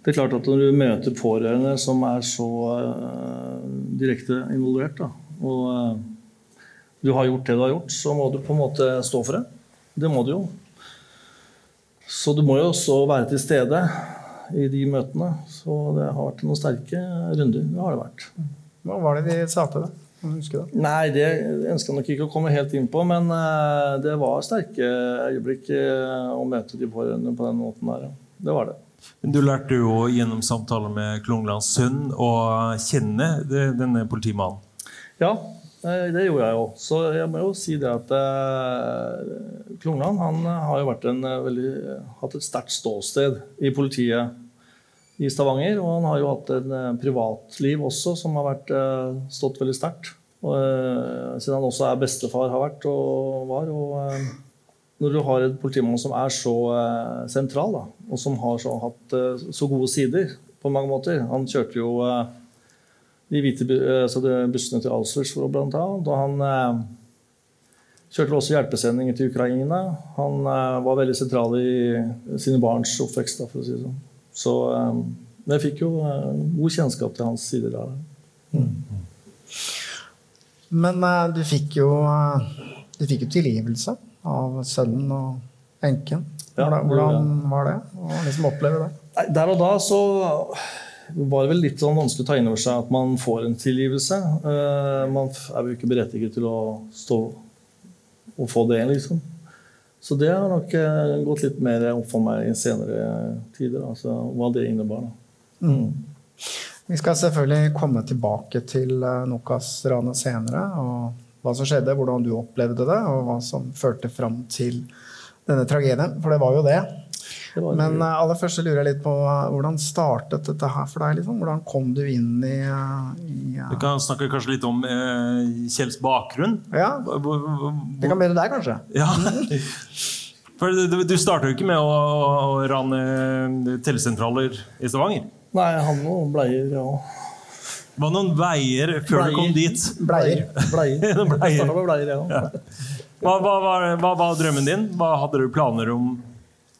det er klart at når du møter pårørende som er så uh, direkte involvert, da, og uh, du har gjort det du har gjort, så må du på en måte stå for det. Det må du jo. Så du må jo også være til stede i de møtene. Så det har vært noen sterke runder. Det har det vært. Hva var det de sa til deg? Det? Nei, det ønska jeg nok ikke å komme helt inn på, men eh, det var sterke øyeblikk eh, å møte de pårørende på den måten der. Ja. Det var det. Men Du lærte jo gjennom samtaler med Klunglands sønn å kjenne denne politimannen. Ja, det gjorde jeg jo. Så jeg må jo si det at eh, Klungland han har jo vært en eh, veldig, hatt et sterkt ståsted i politiet i Stavanger. Og han har jo hatt eh, privatliv også som har vært, eh, stått veldig sterkt. Eh, siden han også er bestefar har vært og var. Og, eh, når du har en politimann som er så eh, sentral, da, og som har så, hatt eh, så gode sider på mange måter Han kjørte jo eh, de hvite eh, altså de bussene til Auschwitz, for annet. Og han eh, kjørte også hjelpesendinger til Ukraina. Han eh, var veldig sentral i sine barns oppvekst, da, for å si det sånn. Så eh, jeg fikk jo eh, god kjennskap til hans sider der. Men eh, du fikk jo Du fikk jo tilgivelse av sønnen og enken. Ja, Hvordan, gjorde hvordan var det å liksom oppleve det? Der og da så var vel litt sånn vanskelig å ta inn over seg at man får en tilgivelse. Eh, Man er jo ikke berettiget til å stå og få det, liksom. Så det har nok eh, gått litt mer opp for meg i senere tider, altså hva det innebar. da. Mm. Vi skal selvfølgelig komme tilbake til uh, Nokas-ranet senere, og hva som skjedde, hvordan du opplevde det, og hva som førte fram til denne tragedien. For det var jo det. Men uh, aller først så lurer jeg litt på uh, hvordan startet dette her for deg? Liksom? Hvordan kom du inn i, uh, i uh, Du kan snakke kanskje litt om uh, Kjells bakgrunn. Ja. Vi kan begynne der, kanskje? Ja. [LAUGHS] For du, du starta jo ikke med å, å rane telesentraler i Stavanger. Nei, jeg hadde noen bleier, det Var noen veier før du kom dit? Bleier. [LAUGHS] Bleier. Bleier. Bleier, ja. Ja. Hva, hva, var- hva var drømmen din? Hva hadde du planer om å?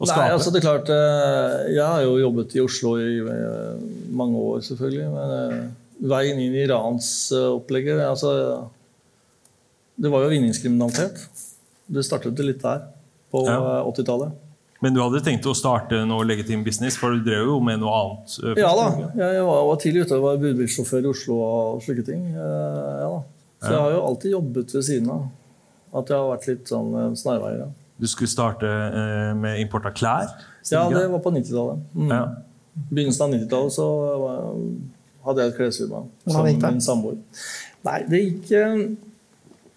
Nei, altså det er klart eh, Jeg har jo jobbet i Oslo i eh, mange år, selvfølgelig. Men eh, veien inn i ransopplegget altså, Det var jo vinningskriminalitet. Det startet det litt der, på Ja. eh, 80-tallet. Men du hadde tenkt å starte noe legitim business, for du drev jo med noe annet? først, Ja da. Jeg var, var tidlig ute. og var budbilsjåfør i Oslo og slike ting. Ja. Så jeg har jo alltid jobbet ved siden av. At jeg har vært litt sånn snarveier. Ja. Du skulle starte eh, med import av klær? Ja, det var på 90-tallet. Mm. Ja. Begynnelsen av 90-tallet så hadde jeg et klesfirma sammen med min samboer. Nei, det gikk, eh,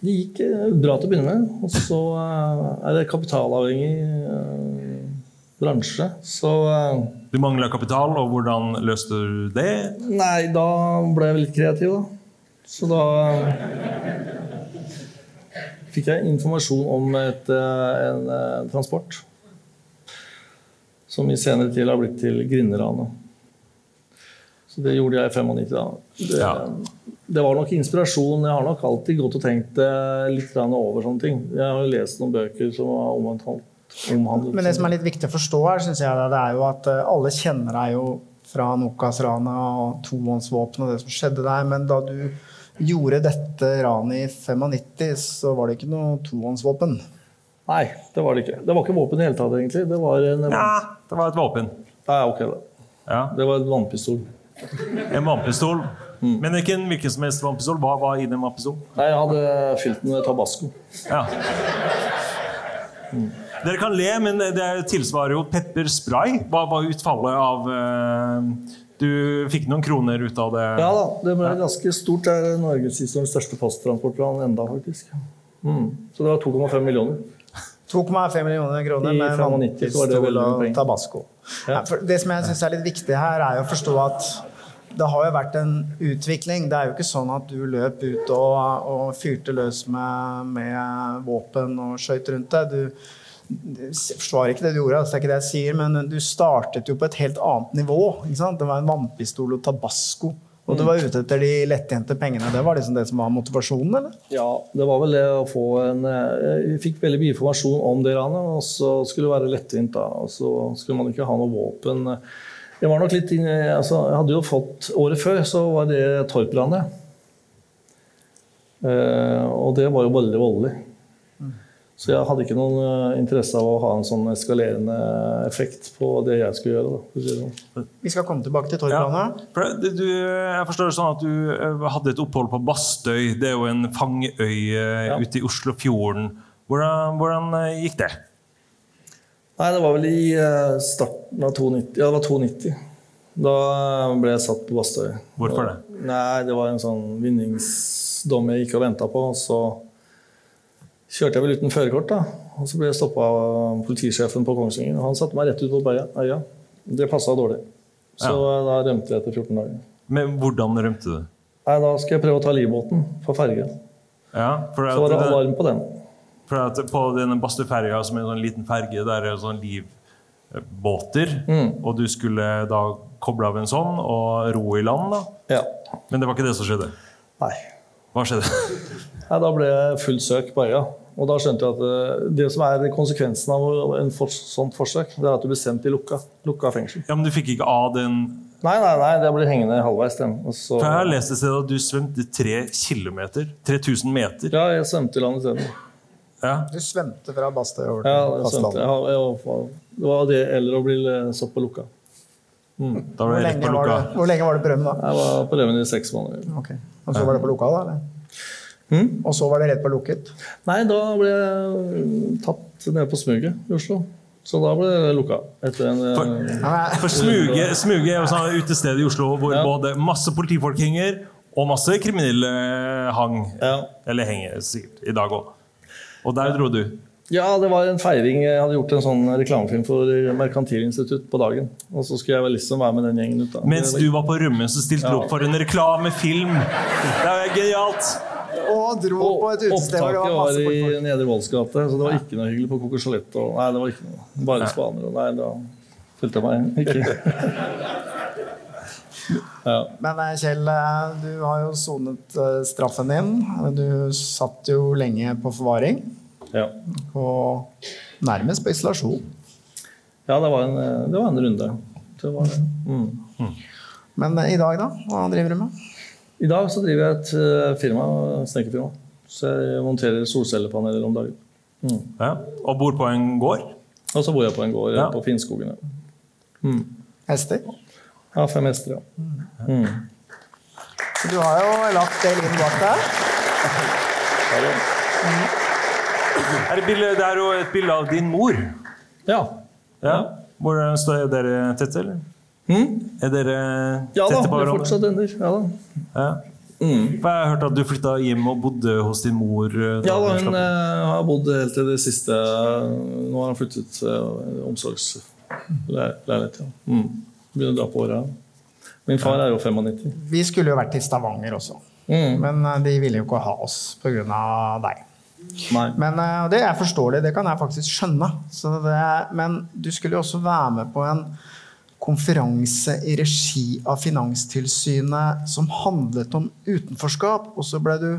det gikk eh, bra til å begynne med. Og så er det kapitalavhengig bransje. Så Du mangla kapital, og hvordan løste du det? Nei, da ble jeg litt kreativ, da. Så da fikk jeg informasjon om et, en, en eh, transport. Som i senere tid har blitt til Grinderanet. Så det gjorde jeg i 95. da. Det, det var nok inspirasjon. Jeg har nok alltid gått og tenkt eh, litt over sånne ting. Jeg har jo lest noen bøker som har omhandlet, omhandlet Men det som er litt viktig å forstå her, synes jeg, det er jo at eh, alle kjenner deg jo fra Nokas-ranet og tohåndsvåpen og det som skjedde der, men da du gjorde dette ranet i 95, så var det ikke noe tohåndsvåpen. Nei, det var det ikke. Det var ikke våpen i det hele tatt, egentlig. Det var en Ja, det var et våpen. Nei, ok da. Ja. Det var en vannpistol. En vannpistol. Mm. Men ikke en hvilken som helst vannpistol. Hva var i den vannpistolen? Nei, jeg hadde fylt den med tabasco. Ja. Dere kan le, men det tilsvarer jo pepperspray. Hva var utfallet av eh, Du fikk noen kroner ut av det? Ja da, det ble ganske stort. Det er norgeshistoriens største posttransportplan enda, faktisk. Mm. Så det var 2,5 millioner. 2,5 millioner kroner med 95 så var det vannpistol og tabasco. Ja, for det som jeg synes er litt viktig her, er å forstå at det har jo vært en utvikling. Det er jo ikke sånn at du løp ut og, og fyrte løs med, med våpen og skøyt rundt deg. Du, jeg forsvarer ikke det du gjorde, altså det er ikke det jeg sier, men du startet jo på et helt annet nivå. Det var en vannpistol og tabasco. Og du var ute etter de lettjente pengene. Det var liksom det som var motivasjonen, eller? Ja, det var vel det å få en eh, Jeg fikk veldig mye informasjon om det ranet, og så skulle det være lettvint, da. Og så skulle man ikke ha noe våpen. Jeg var nok litt inn- altså, Jeg hadde jo fått Året før så var det Torp-ranet. Eh, og det var jo veldig voldelig. Så jeg hadde ikke noen eh, interesse av å ha en sånn eskalerende effekt på det jeg skulle gjøre. Da, sånn. Vi skal komme tilbake til Torplanet. Ja. du, jeg forstår det sånn at du eh, hadde et opphold på Bastøy. Det er jo en fangeøy ja. ute i Oslofjorden. Hvordan, hvordan eh, gikk det? Nei, det var vel i eh, starten av 92. Ja, det var 92. Da ble jeg satt på Bastøy. Hvorfor det? Nei, det var en sånn vinningsdom jeg gikk og venta på. Så kjørte jeg vel uten førerkort, da. Og så ble jeg stoppa av politisjefen på Kongsvinger. og Han satte meg rett ut på øya. Det passa dårlig. Så ja. da rømte jeg etter 14 dager. Men hvordan rømte du? Nei, Da skal jeg prøve å ta livbåten på ferge. Ja, for Så var det det- alarm på den. For at på denne Bastøferja, som er en sånn liten ferge, der er sånn livbåter, Mm. og du skulle da koble av en sånn og ro i land, da. Men det var ikke det som skjedde? Nei. Hva skjedde? [LAUGHS] Nei, da ble jeg fullt søk på øya. Og da skjønte jeg at eh, det som er konsekvensen av en for, sånt forsøk, det er at du blir sendt i lukka, lukka fengsel. Ja, Men du fikk ikke av den Nei, nei, nei, det blir hengende halvveis. Den. Og så, For jeg har lest et sted at du svømte tre kilometer. 3000 meter. Ja, jeg svømte i land isteden. Ja. Du svømte fra Bastøy over til Ja, jeg svømte. fastlandet. Ja, jeg, det var det eller å bli satt på lukka. Mm. Da Hvor lenge, var det, hvor lenge var det på rømmen da? Jeg var på rømmen i seks måneder. Ok. Og så var det på lukka da, eller? Mm. Og så var det rett på lukket? Nei, da ble jeg tatt nede på Smuget i Oslo. Så da ble det lukka. Etter en eh, For Smuget, smuge er jo sånn utested i Oslo hvor både masse politifolk henger, og masse kriminelle hang. Eller henger sikkert i dag òg. Og der dro du. Ja, det var en feiring. Jeg hadde gjort en sånn reklamefilm for Merkantilinstitutt på dagen. Og så skulle jeg vel liksom være med den gjengen ut. da. Mens du var på rømmen, så stilte du Ja. opp for en reklamefilm. Det er genialt! Og dro på et utested hvor det Opptaket var var i. Nedre Voldsgate, så det var ikke noe hyggelig på Coco Chalette. Nei, det var ikke noe. Bare spanere. Nei, da følte jeg meg ikke. [LAUGHS] Ja. Men eh, Kjell, eh, du har jo sonet eh, straffen din. Du satt jo lenge på forvaring. Ja. Og nærmest på isolasjon. Ja, det var en, det var en runde. Det var det. Mm. Men i dag, da? Hva driver du med? I dag så driver jeg et eh, firma, snekkerfirma. Så jeg monterer solcellepaneler om dagen. Mm. Ja. Og bor på en gård? Og så bor jeg på en gård Ja. på Finnskogen. ja. Mm. Hester? Ja, fem hester, ja. Mm. Så du har jo lagt det inn bak deg. Er det, bilde, det er jo et bilde av din mor. Ja. ja. Hvor står er dere tett, eller? Er dere Hmm? Ja da, vi er fortsatt venner. Ja da. Ja. For jeg har hørt at du flytta hjem og bodde hos din mor. eh, da Ja, da, hun eh, har bodd helt til det siste Nå har han flyttet eh, omsorgsleilighet. Ja. Mm. Begynner å dra på åra. Min far er jo 95. Vi skulle jo vært i Stavanger også. Mm. Men eh, de ville jo ikke ha oss pga. deg. Nei. Men eh, det er forståelig, det kan jeg faktisk skjønne. Så det, men du skulle jo også være med på en konferanse i regi av Finanstilsynet som handlet om utenforskap, og så ble du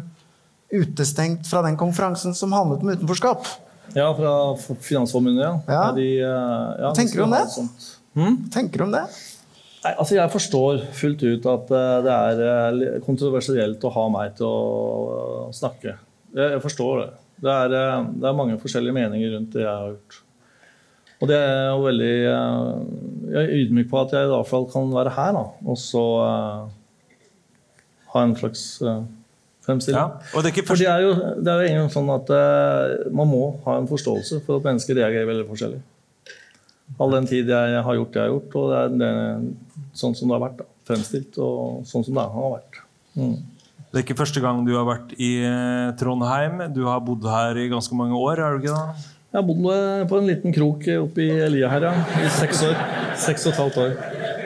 utestengt fra den konferansen som handlet om utenforskap. Ja, fra Finansforbundet, ja. Ja. De, eh, ja Hva tenker du om det? Hmm? Hm? tenker du om det? Nei, altså Jeg forstår fullt ut at eh, det er eh, kontroversielt å ha meg til å snakke. Jeg, forstår det. Det er, det er mange forskjellige meninger rundt det jeg har gjort. Og det er jo veldig eh, Jeg er ydmyk på at jeg i hvert fall kan være her, da. Og så uh, ha en slags uh, fremstilling. Ja, og det er For det er jo, det er jo sånn at uh, man må ha en forståelse for at mennesker reagerer veldig forskjellig. All den tid jeg har gjort det jeg har gjort, og det er det, sånn som det har vært. da, Fremstilt, og sånn som det har vært. Mm. Det er ikke første gang du har vært i Trondheim. Du har bodd her i ganske mange år, er du ikke det? Jeg har bodd eh, på en liten krok oppe i Lia her, ja. I seks år. Seks og et halvt år.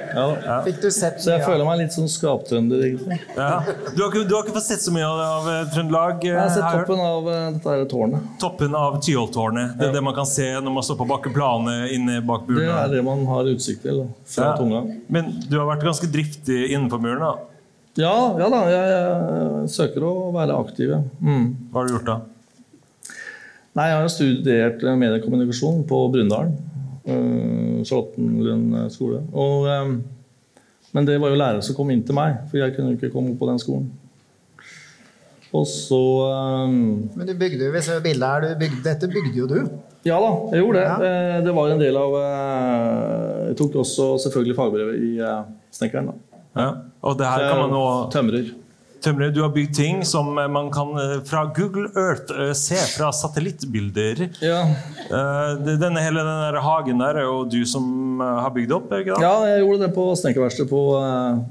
Ja. ja. Fikk du sett Så jeg føler meg litt sånn skaptrønder, egentlig. Ja. Du, har ikke, du har ikke fått sett så mye av, av eh, Trøndelag? eh, Jeg har sett her. toppen av eh, dette her tårnet. Toppen av Tyholttårnet. Det er det man kan se når man står på bakkeplanet inne bak Det er det man har utsikt til fra Ja. tunga. Men du har vært ganske driftig innenfor muren, da. Ja, ja da, jeg, jeg søker å være aktiv. ja. Mm. Hva har du gjort da? Nei, Jeg har studert eh, mediekommunikasjon på Brundalen. Uh, Charlottenlund skole. Og, um, men det var jo lærere som kom inn til meg, for jeg kunne jo ikke komme opp på den skolen. Og så um, Men du bygde jo, hvis bildet her, du bygde, dette bygde jo du. Ja da, jeg gjorde det. Ja. Det var en del av eh, Jeg tok også selvfølgelig fagbrevet i eh, snekkeren. da. Ja. Og det her kan man nå Tømrer. Tømrer, du har bygd ting som eh, man kan eh, fra Google Earth eh, se fra satellittbilder. Ja. Denne, hele den der hagen der er jo du som har bygd opp? ikke da? Ja, jeg gjorde det på snekkerverkstedet på,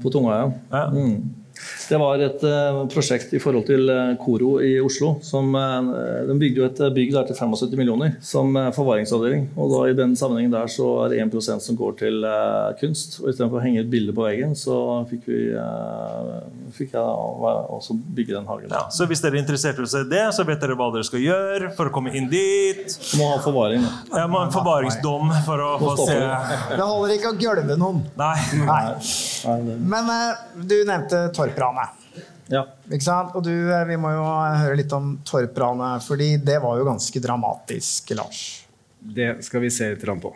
på Tungøya. Ja. Mm. Det var et eh, prosjekt i forhold til eh, Koro i Oslo. Som, eh, de bygde jo et bygg der til 75 millioner som forvaringsavdeling. Og da i den sammenhengen der så er det 1 som går til kunst. Og istedenfor å henge et bilde på veggen, så fikk, vi, fikk jeg også bygge den hagen. Ja, så hvis dere er interessert i å se det, så vet dere hva dere skal gjøre for å komme inn dit. Må ha forvaring. Ja, må ha en forvaringsdom for å få se Det holder ikke å gølve noen. Nei. Men eh, du nevnte Torp-ranet. Ja. Ikke sant? Og du, eh, vi må jo høre litt om Torp-ranet, fordi det var jo ganske dramatisk, Lars. Det skal vi se litt på.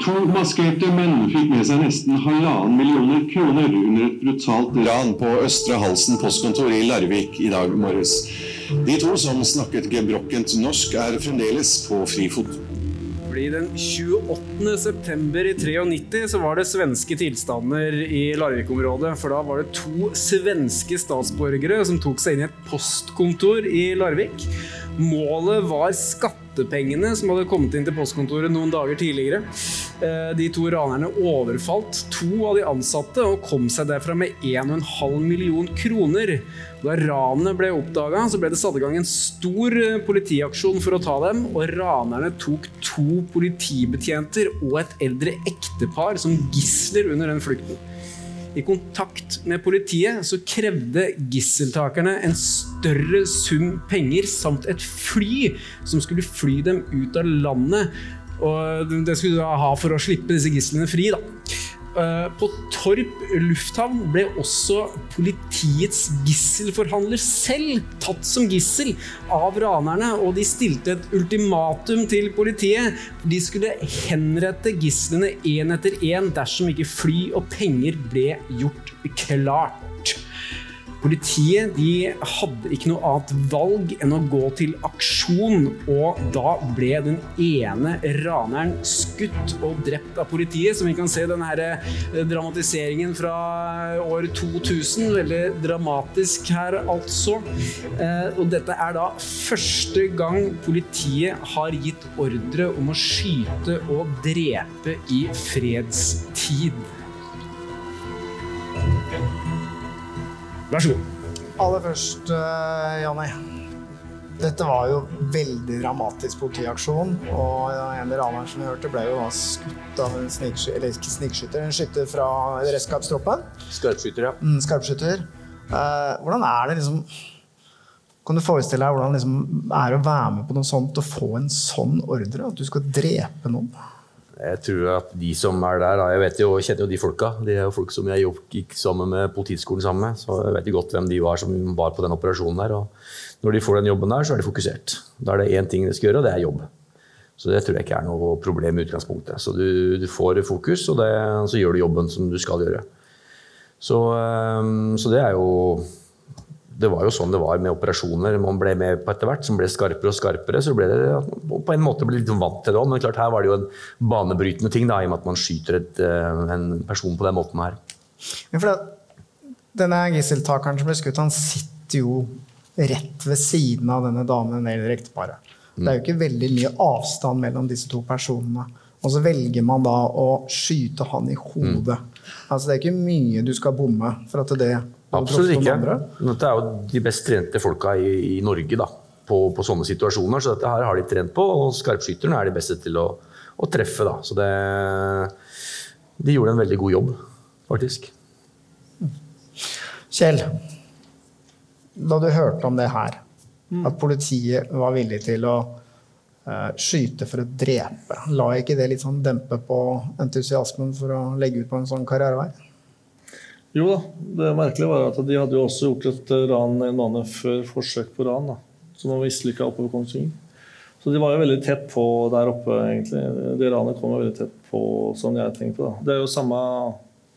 To maskerte menn fikk med seg nesten halvannen millioner kroner under et brutalt ran på Østre Halsen postkontor i Larvik i dag morges. De to som snakket gebrokkent norsk, er fremdeles på frifot. Fordi den 28. september i 93 så var det svenske tilstander i Larvik-området. For da var det to svenske statsborgere som tok seg inn i et postkontor i Larvik. Målet var skattepengene som hadde kommet inn til postkontoret noen dager tidligere. Eh, De to ranerne overfalt to av de ansatte og kom seg derfra med 1,5 million kroner. Da ranet ble oppdaga, ble det satt i gang en stor eh, politiaksjon for å ta dem. Og ranerne tok to politibetjenter og et eldre ektepar som gisler under den flukten. I kontakt med politiet så krevde gisseltakerne en større sum penger samt et fly som skulle fly dem ut av landet. Og det skulle de ha for å slippe disse gislene fri. da. Eh, På Torp lufthavn ble også politiets gisselforhandler selv tatt som gissel av ranerne, og de stilte et ultimatum til politiet. De skulle henrette gislene én etter én dersom ikke fly og penger ble gjort klart. Politiet de hadde ikke noe annet valg enn å gå til aksjon, og da ble den ene raneren skutt og drept av politiet. Som vi kan se denne eh, dramatiseringen fra år 2000. Veldig dramatisk her, altså. Eh, Og dette er da første gang politiet har gitt ordre om å skyte og drepe i fredstid. Vær så god. Aller først, Janni. Janne. Dette var jo veldig dramatisk politiaksjon. Og en raner som vi hørte, ble jo skutt av en sniksky eller ikke snikskytter, en skytter fra redskapstroppen. Skarpskytter, ja. Mm, skarpskytter. Eh, hvordan er det liksom Kan du forestille deg hvordan det liksom er å være med på noe sånt og få en sånn ordre? At du skal drepe noen? Jeg tror at de som er der, jeg vet jo, jeg kjenner jo de folka. De er jo folk som jeg gikk sammen med politiskolen sammen med. Så jeg vet jo godt hvem de var som var på den operasjonen der. Og når de får den jobben der, så er de fokusert. Da er det én ting de skal gjøre, og det er jobb. Så det tror jeg ikke er noe problem i utgangspunktet. Så du, du får fokus, og det, så gjør du jobben som du skal gjøre. Så, så det er jo det var jo sånn det var med operasjoner man ble med på etter hvert, som ble skarpere og skarpere. Så ble det på en måte ble litt vant til det òg. Men klart her var det jo en banebrytende ting, da, i og med at man skyter et, eh, en person på den måten her. Men for det, denne gisseltakeren som ble skutt, han sitter jo rett ved siden av denne damen eller ekteparet. Det er jo ikke veldig mye avstand mellom disse to personene. Og så velger man da å skyte han i hodet. Altså Det er ikke mye du skal bomme for at det Absolutt ikke. Dette er jo de best trente folka i, i Norge da, på, på sånne situasjoner. Så dette her har de trent på, og skarpskytterne er de beste til å, å treffe. Da. Så det, de gjorde en veldig god jobb, faktisk. Kjell, da du hørte om det her, at politiet var villig til å eh, skyte for å drepe, la ikke det litt sånn dempe på entusiasmen for å legge ut på en sånn karrierevei? Jo da, det merkelige var at de hadde jo også gjort et ran en måned før forsøk på ran. da, Som var mislykka oppover Kongsvinger. Så de var jo veldig tett på der oppe, egentlig. Det ranet kom jo veldig tett på, som jeg tenkte. da. Det er jo samme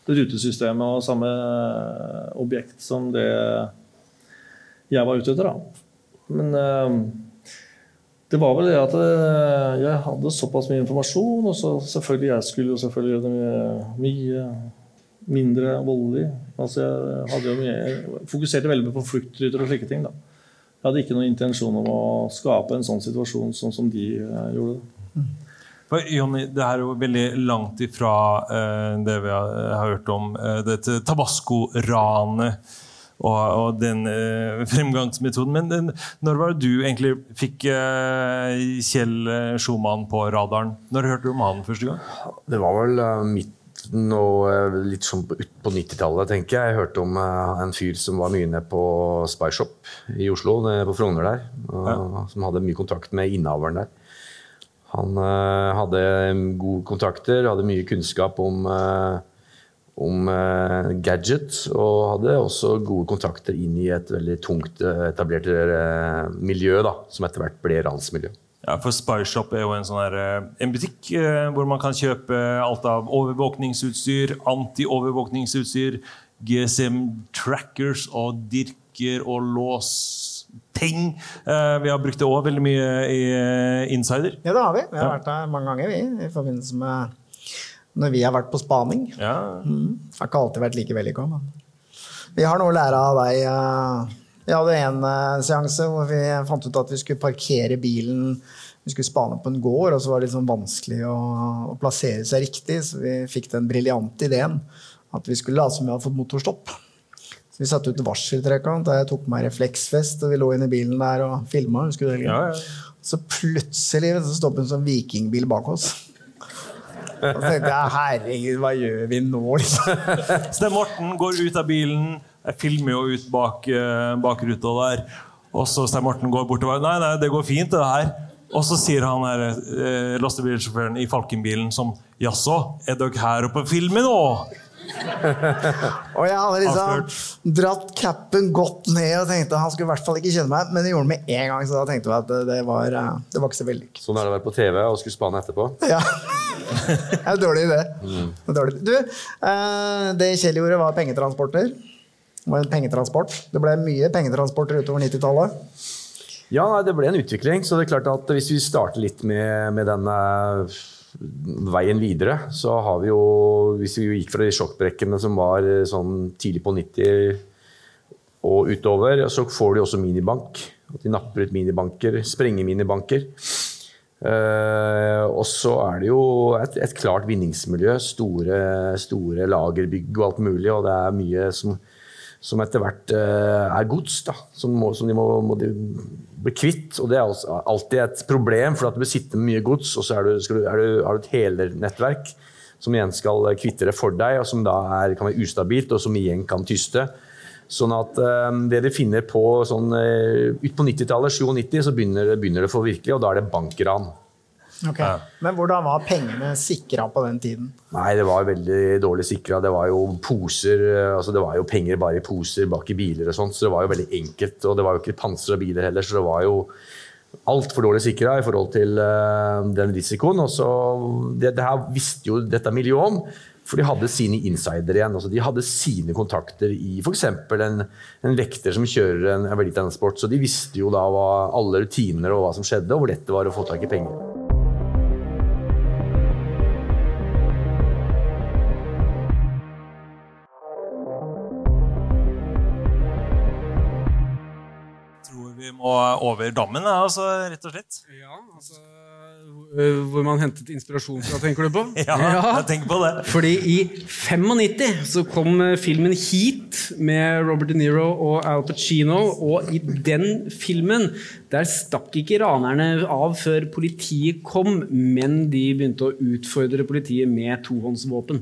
rutesystemet og samme objekt som det jeg var ute etter, da. Men eh, det var vel det at eh, jeg hadde såpass mye informasjon, og så selvfølgelig jeg skulle jo selvfølgelig gjøre det mye mindre voldelig. Altså jeg hadde jo mye, jeg fokuserte veldig på fluktruter og slike ting. da. Jeg hadde ikke noen intensjon om å skape en sånn situasjon sånn som de eh, gjorde det. For, Jonny, det er jo veldig langt ifra eh, det vi har, har hørt om, eh, dette Tabasco-ranet og, og den eh, fremgangsmetoden. Men den, når var det du egentlig fikk eh, Kjell eh, Schumann på radaren? Når hørte du om han første gang? Det var vel uh, midten og eh, litt sånn på, ut på 90-tallet, tenker jeg. Jeg hørte om eh, en fyr som var mye nede på Spy Shop i Oslo, på Frogner der. og- Som hadde mye kontakt med innehaveren der. Han uh, hadde gode kontakter, hadde mye kunnskap om, uh, om uh, gadget, og hadde også gode kontakter inn i et veldig tungt etablert miljø, da, som etter hvert ble ransmiljø. Ja, for Spyshop er jo en, sånn eh, en butikk eh, hvor man kan kjøpe alt av overvåkningsutstyr, anti-overvåkningsutstyr, GSM-trackers og dirker og lås-ting. Eh, vi har brukt det òg veldig mye i eh, Insider. Ja, det har vi. Vi har Ja. vært der mange ganger, vi. I forbindelse med når vi har vært på spaning. Mm. Det har ikke alltid vært like vellykka, men vi har noe å lære av deg. Vi hadde en eh, seanse hvor vi fant ut at vi skulle parkere bilen vi skulle spane på en gård, og så var det sånn vanskelig å, å plassere seg riktig, så vi fikk den briljante ideen at vi skulle late som vi hadde fått motorstopp. Så vi satte ut varseltrekant, og jeg tok på meg refleksvest, og vi lå inne i bilen der og filma. Det? Ja, ja. Så plutselig så stoppet en sånn vikingbil bak oss. Og så tenkte jeg herregud, hva gjør vi nå, liksom? [LAUGHS] er Morten går ut av bilen. Jeg filmer jo ut bak, eh, bak ruta der. Og så Stein Morten går bortover. Nei, nei, det går fint, det her. Og så sier han her, eh, lastebilsjåføren i Falkenbilen som Jaså, er dere her oppe og filmer nå? [LAUGHS] Og jeg hadde liksom dratt capen godt ned og tenkte han skulle i hvert fall ikke kjenne meg, men det gjorde han med en gang, så da tenkte vi at det, det, var, eh, det var ikke så vellykket. Sånn er det å være på TV og skulle spane etterpå. [LAUGHS] Ja. Det er en dårlig idé. Mm. Er dårlig. Du, eh, det Kjell gjorde, var pengetransporter. Det var en pengetransport. Det ble mye pengetransporter utover 90-tallet. Ja, det ble en utvikling. Så det er klart at hvis vi starter litt med, med denne veien videre, så har vi jo Hvis vi gikk fra de sjokkbrekkene som var eh, sånn tidlig på 90 og utover, så får de også minibank. At de napper ut minibanker, sprengeminibanker. Eh, og så er det jo et, et klart vinningsmiljø. Store, store lagerbygg og alt mulig. Og det er mye som, som etter hvert eh, er gods, da, som, må, som de må, må de bli kvitt. Og det er også alltid et problem, for at du besitter mye gods, og så er du, du, er du, har du et helernettverk som igjen skal kvitte det for deg, og som da er, kan være ustabilt, og som igjen kan tyste. Sånn at eh, det de finner på sånn, uh, ut på 90-tallet, 97, så begynner, begynner det for virkelig, og da er det bankran. Ok. Men hvordan var pengene sikra på den tiden? Nei, det var veldig dårlig sikra. Det var jo poser, eh, altså det var jo penger bare i poser bak i biler og sånt, så det var jo veldig enkelt. Og det var jo ikke pansra biler heller, så det var jo altfor dårlig sikra i forhold til eh, den risikoen. Og så, det, det her visste jo dette miljøet om. For de hadde sine insider igjen. altså De hadde sine kontakter i f.eks. En, en vekter som kjører en, en sport, Så de visste jo da hva, alle rutiner og hva som skjedde, og hvor lett det var å få tak i penger. Må over dammen, altså, rett og slett. Ja, altså Hvor man hentet inspirasjon fra, tenker du på? [LAUGHS] Ja, jeg tenker på det. Fordi i 95 så kom eh, filmen Heat med Robert De Niro og Al Pacino. Og i den filmen der stakk ikke ranerne av før politiet kom, men de begynte å utfordre politiet med tohåndsvåpen.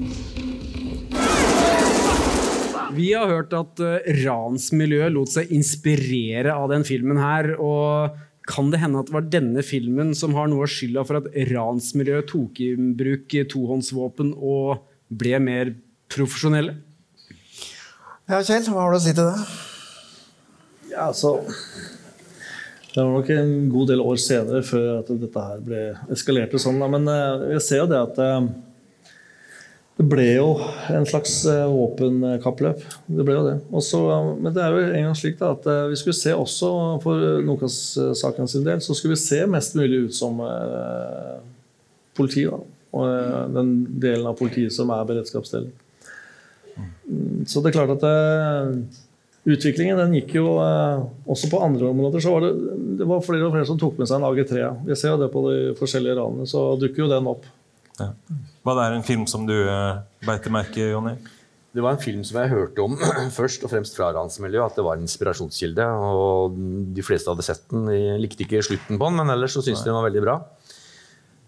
Vi har hørt at eh, ransmiljøet lot seg inspirere av den filmen her. og kan det hende at det var denne filmen som har noe av skylda for at ransmiljøet tok i bruk tohåndsvåpen og ble mer profesjonelle? Ja, Kjell, hva har du å si til det? Ja, altså Det var nok en god del år senere før at dette her ble eskalerte sånn. Men eh, jeg ser jo det at eh, det ble jo en slags eh, våpenkappløp. Det ble jo det. Også, men det er jo en gang slik da, at eh, vi skulle se også for Nokas-saken sin del, så skulle vi se mest mulig ut som eh, politi. Da. Og eh, den delen av politiet som er beredskapsdelen. Mm, Så det er klart at eh, utviklingen den gikk jo eh, også på andre områder. så var det, det var flere og flere som tok med seg en AG3. Vi ser jo det på de forskjellige ranene, så dukker jo den opp. Ja. Var det en film som du uh, beit til merke, Jonny? Det var en film som jeg hørte om [CLEARS THROAT] først og fremst fra ransmiljøet, at det var en inspirasjonskilde. og De fleste hadde sett den. de likte ikke slutten på den, men ellers så syntes de den var veldig bra.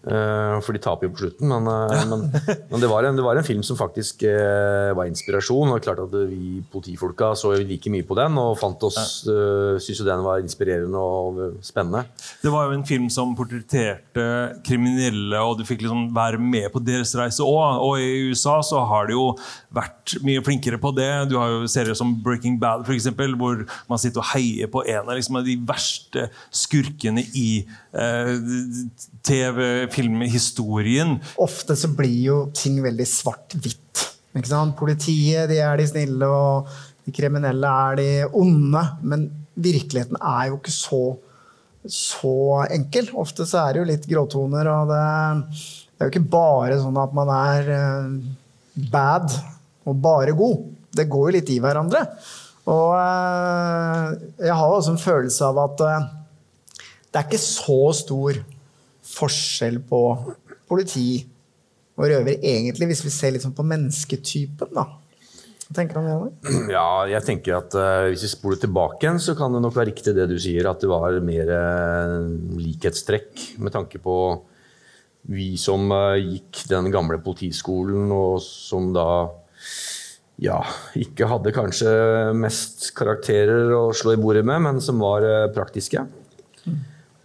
Uh, for de taper jo på slutten, men, uh, men, men det, var en, det, var en, film som faktisk uh, var inspirasjon. og klart at Vi politifolka så like mye på den og fant oss, uh, syntes jo den var inspirerende og spennende. Det var jo en film som portretterte kriminelle, og du fikk liksom være med på deres reise òg. Og i USA så har de jo vært mye flinkere på det. Du har jo serier som Breaking Bad, for eksempel, hvor man sitter og heier på en av liksom, de verste skurkene i TV filmhistorien. Ofte så blir jo ting veldig svart-hvitt. Politiet de er de snille, og de kriminelle er de onde. Men virkeligheten er jo ikke så, så enkel. Ofte så er det jo litt gråtoner, og det, det er jo ikke bare sånn at man er uh, bad og bare god. Det går jo litt i hverandre. Og uh, jeg har også en følelse av at det er ikke så stor forskjell på politi og røver, egentlig, hvis vi ser sånn på mennesketypen, da? Hva tenker du om det? Ja, jeg tenker at uh, Hvis vi spoler tilbake igjen, så kan det nok være riktig det du sier, at det var mer uh, likhetstrekk med tanke på vi som uh, gikk den gamle politiskolen, og som da ja, ikke hadde kanskje mest karakterer å slå i bordet med, men som var praktiske.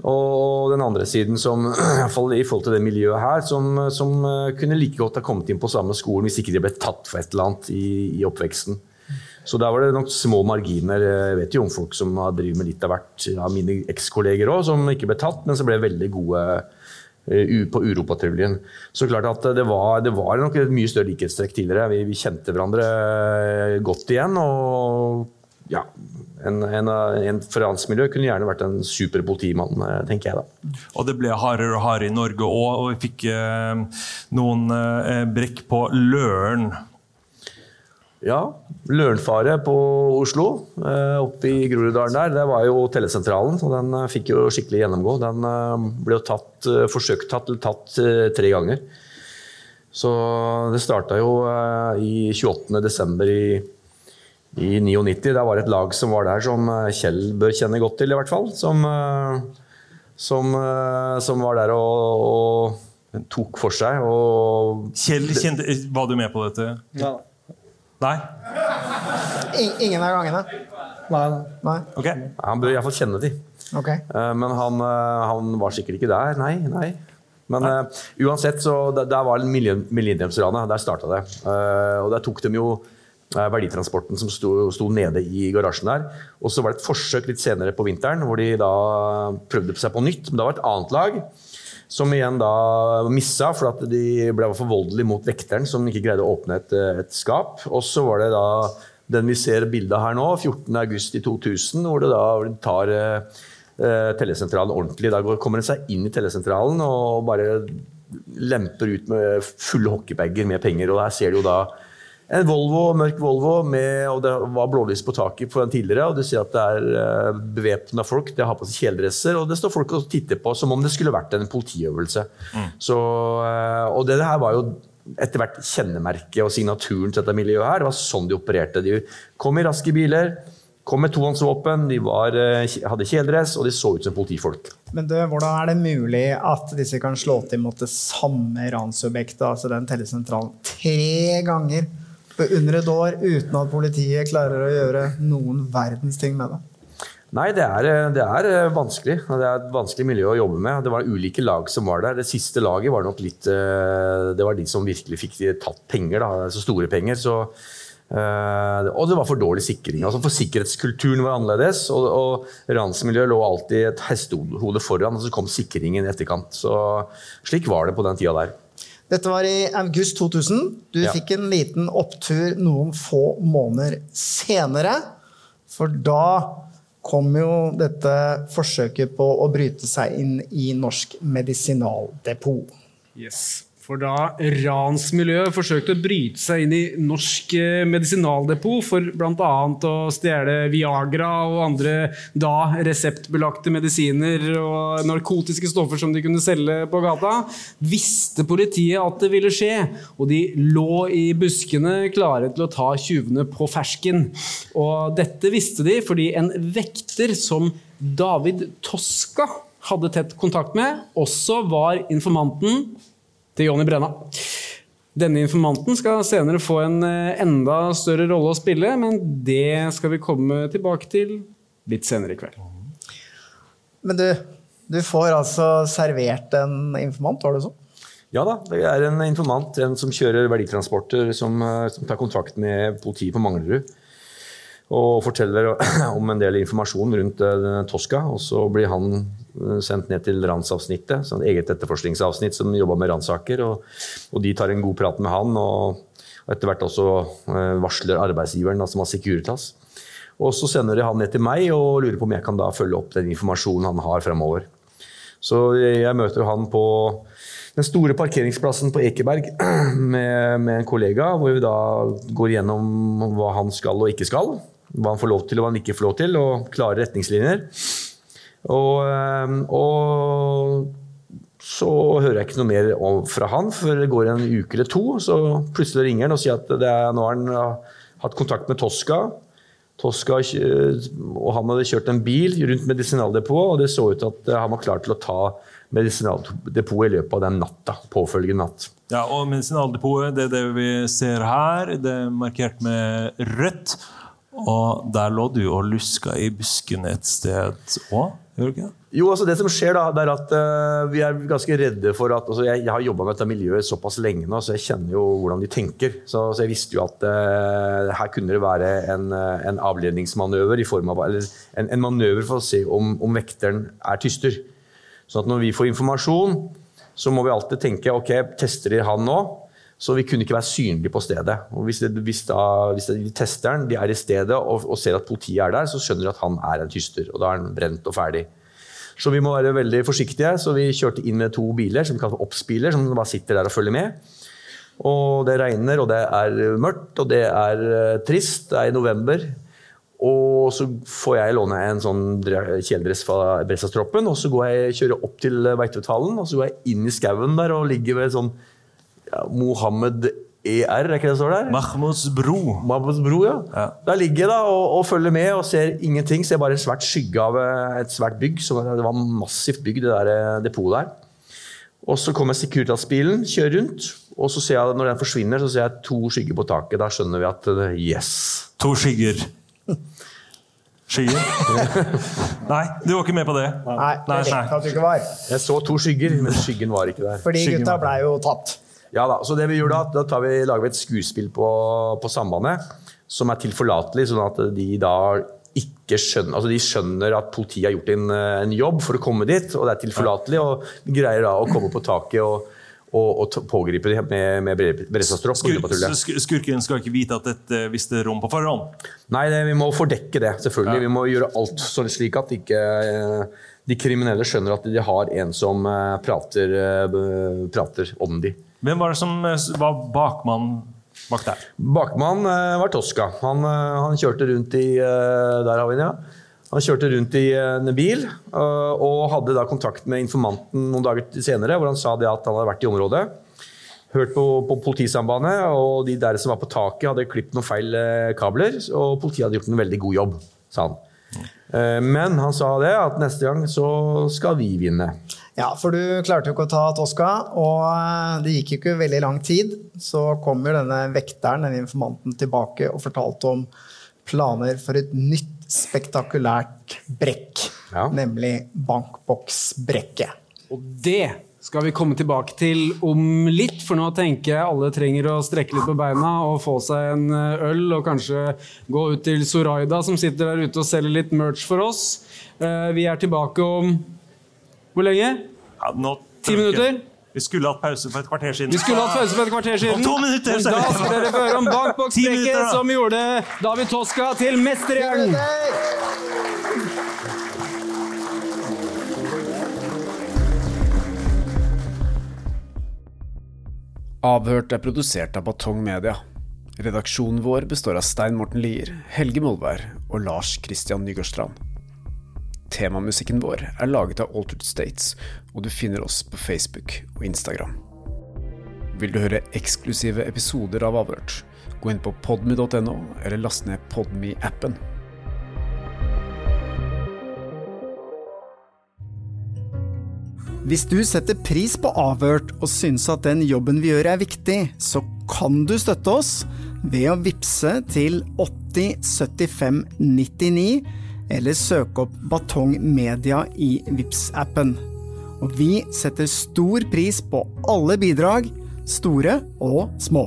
Og den andre siden, som, [CLEARS THROAT] i forhold til det miljøet her, som, som, eh, kunne like godt ha kommet inn på samme skolen hvis ikke de ble tatt for et eller annet i, i oppveksten. Så der var det nok små marginer. Jeg vet jo om folk som har drevet med litt av hvert av mine ekskolleger òg, som ikke ble tatt, men som ble veldig gode uh, på Uropatruljen. Så klart at det var, det var nok et mye større likhetstrekk tidligere. Vi, vi kjente hverandre eh, godt igjen. og ja, en, en, en miljø kunne gjerne vært en super politimann, eh, tenker jeg da. Og det ble hardere og hardere i Norge òg, og vi fikk eh, noen eh, brekk på Løren. Ja, Lørenfare på Oslo, eh, oppe i Groruddalen der, det var jo telesentralen. og Den eh, fikk jo skikkelig gjennomgå. Den eh, ble jo tatt, forsøkt tatt eller tatt tre ganger. Så det starta jo i 28.12. i i 99. Det var et lag som var der, som eh, Kjell bør kjenne godt til, i hvert fall. Som, eh, som, eh, som var der og, og, tok for seg. Og Kjell, kjente, var du med på dette? Ja. Nei? ingen av gangene? Nei. nei. Okay. Han bør iallfall kjenne til. Okay. Men han, han, var sikkert ikke der. Nei. nei. Men uh, uansett, så der, der var millenniumsranet. Der starta det. Uh, og der tok de jo verditransporten som sto, sto, nede i garasjen der. Og så var det et forsøk litt senere på vinteren hvor de da prøvde seg på nytt. Men da var det et annet lag som igjen da missa for de ble for voldelige mot vekteren som ikke greide å åpne et, et skap. Og så var det da den vi ser bildet her nå, 14.8.2000, hvor det da tar eh, telesentralen ordentlig. Da kommer den seg inn i telesentralen og bare lemper ut med fulle hockeybager med penger. Og der ser du jo da en Volvo, mørk Volvo, med, og det var blålys på taket på den tidligere. og Du ser at det er uh, bevæpna folk, de har på seg kjeledresser, og det står folk og titter på som om det skulle vært en politiøvelse. Mm. Så, uh, og det her var jo etter hvert kjennemerket og signaturen til dette miljøet her. Det var sånn de opererte. De kom i raske biler, kom med tohåndsvåpen, de var, uh, hadde kjeledress, og de så ut som politifolk. Men du, Hvordan er det mulig at disse kan slå til mot det samme ransobjektet, altså den tellesentralen, tre ganger? Under et år uten at politiet klarer å gjøre noen verdens ting med det? Nei, det er, det er, vanskelig. Det er et vanskelig miljø å jobbe med. Det var ulike lag som var der. Det siste laget var nok litt eh, Det var de som virkelig fikk tatt penger, da, så store penger. Så, eh, og det var for dårlig sikring. Altså for Sikkerhetskulturen var annerledes. Og, og ransmiljøet lå alltid et hestehode foran, og så kom sikringen i etterkant. Så slik var det på den tida der. Dette var i august 2000. Du ja. fikk en liten opptur noen få måneder senere. For da kom jo dette forsøket på å bryte seg inn i Norsk Medisinaldepot. Yes. For da ransmiljøet forsøkte å bryte seg inn i Norsk eh, medisinaldepot for bl.a. å stjele Viagra og andre da reseptbelagte medisiner og narkotiske stoffer som de kunne selge på gata, visste politiet at det ville skje, og de lå i buskene klare til å ta tjuvene på fersken. Og dette visste de fordi en vekter som David Toska hadde tett kontakt med, også var informanten til Jonny Brenna. Denne informanten skal senere få en eh, enda større rolle å spille, men det skal vi komme tilbake til litt senere i kveld. Men du, du får altså servert en informant, var det sånn? Ja da, det er en informant, en som kjører verditransporter, som, eh, som tar kontakt med politiet på Manglerud. Og forteller [CLEARS THROAT] om en del informasjon rundt Toska, Tosca. Og så blir han eh, sendt ned til ransavsnittet, sånn eget etterforskningsavsnitt som jobber med ransaker. Og, og, de tar en god prat med han, og, og etter hvert også eh, varsler arbeidsgiveren, da, som har Securitas. Og så sender de han ned til meg og lurer på om jeg kan da følge opp den informasjonen han har fremover. Så jeg møter han på den store parkeringsplassen på Ekeberg [CLEARS THROAT] med, med, en kollega, hvor vi da går gjennom hva han skal og ikke skal hva han får lov til og hva han ikke får lov til, og klare retningslinjer. Og, ehm, og, så hører jeg ikke noe mer fra han før det går en uke eller to. Så plutselig ringer han og sier at er, nå har han hatt kontakt med Tosca. Tosca og han hadde kjørt en bil rundt medisinaldepotet, og det så ut til at han var klar til å ta medisinaldepotet i løpet av den natta, påfølgende natt. Ja, og Medisinaldepotet, det er det vi ser her. Det er markert med rødt. Og der lå du og luska i buskene et sted òg? Gjør du ikke det? Jo, altså det som skjer da, det er at uh, Vi er ganske redde for at altså jeg, jeg, har jobba med dette miljøet såpass lenge nå, så jeg kjenner jo hvordan de tenker. Så, så jeg visste jo at uh, her kunne det være en, uh, en avledningsmanøver, i form av, eller en, en, manøver for å se om, om vekteren er tyster. Så at når vi får informasjon, så må vi alltid tenke ok, tester de han nå? Så vi kunne ikke være synlige på stedet. Og hvis, det, hvis, da, hvis det, testeren de er i stedet og, og, ser at politiet er der, så skjønner de at han er en tyster. Og da er han brent og ferdig. Så vi må være veldig forsiktige. Så vi kjørte inn med to biler som vi kaller for obs-biler, som bare sitter der og følger med. Og det regner, og det er mørkt, og det er uh, trist. Det er i november. Og så får jeg låne en sånn kjeledress fra Bressastroppen, og så går jeg, kjører opp til Veitvethallen, og så går jeg inn i skauen der og ligger ved sånn ja, Mohammed ER, er ikke det det står der? Mahmouds bro. Mahmouds bro, ja. ja. Der ligger jeg da og, og, følger med og ser ingenting. Ser bare en svært skygge av eh, et svært bygg. Så det var massivt bygg, det der eh, depotet der. Og så kommer Securitas-bilen, kjører rundt. Og så ser jeg, når den forsvinner, så ser jeg to skygger på taket. Da skjønner vi at eh, yes. To skygger. Skygger? [LAUGHS] nei, du var ikke med på det? Nei, nei, nei. jeg at du ikke var. Jeg så to skygger, men skyggen var ikke der. Fordi gutta blei jo tatt. Ja da, så det vi gjør Da da vi, lager vi et skuespill på, på Sambandet som er tilforlatelig, sånn at de da ikke skjønner altså De skjønner at politiet har gjort en, en jobb for å komme dit, og det er tilforlatelig. Og greier da å komme på taket og, og, og pågripe dem med, med beredskapstropp. Skur, skurken skal ikke vite at dette visste rom på forhånd? Nei, det, vi må fordekke det, selvfølgelig. Ja. Vi må gjøre alt slik at ikke de kriminelle skjønner at de har en som eh, prater, eh, prater om dem. Hvem var det som eh, var bakmann bak der? Bakmann eh, var Tosca. Han, eh, han, kjørte rundt i Der har vi den, ja. Han kjørte rundt i en bil og hadde da kontakt med informanten noen dager senere, hvor han sa det at han hadde vært i området. Hørt på, på politisambandet, og de der som var på taket, hadde klippet noen feil kabler. Og politiet hadde gjort en veldig god jobb, sa han. Men han sa det at neste gang så skal vi vinne. Ja, for du klarte jo ikke å ta Tosca, og eh, det gikk jo ikke veldig lang tid. Så kom jo denne vekteren, denne informanten, tilbake og fortalte om planer for et nytt spektakulært brekk. Ja. Nemlig bankboksbrekket. Og det skal vi komme tilbake til om litt, for nå tenker jeg alle trenger å strekke litt på beina og få seg en eh, øl, og kanskje gå ut til Soraida, som sitter der ute og selger litt merch for oss. Eh, vi er tilbake om hvor lenge? Ja, nå Ti minutter? Vi skulle hatt pause for et kvarter siden. Vi skulle hatt pause for et kvarter siden. Om to minutter! Da skal dere få høre om bankboksbrekket som gjorde David Toska til mesterhjernen. Avhørt er produsert av Batong Media. Redaksjonen vår består av Stein Morten Lier, Helge Molvær og Lars Christian Nygårdstrand. Temamusikken vår er laget av Altered States, og du finner oss på Facebook og Instagram. Vil du høre eksklusive episoder av Avhørt, gå inn på podme.no, eller last ned Podme-appen. Hvis du setter pris på Avhørt og syns at den jobben vi gjør er viktig, så kan du støtte oss ved å vippse til 8075 99 eller søke opp Batong Media i vips appen Og vi setter stor pris på alle bidrag, store og små.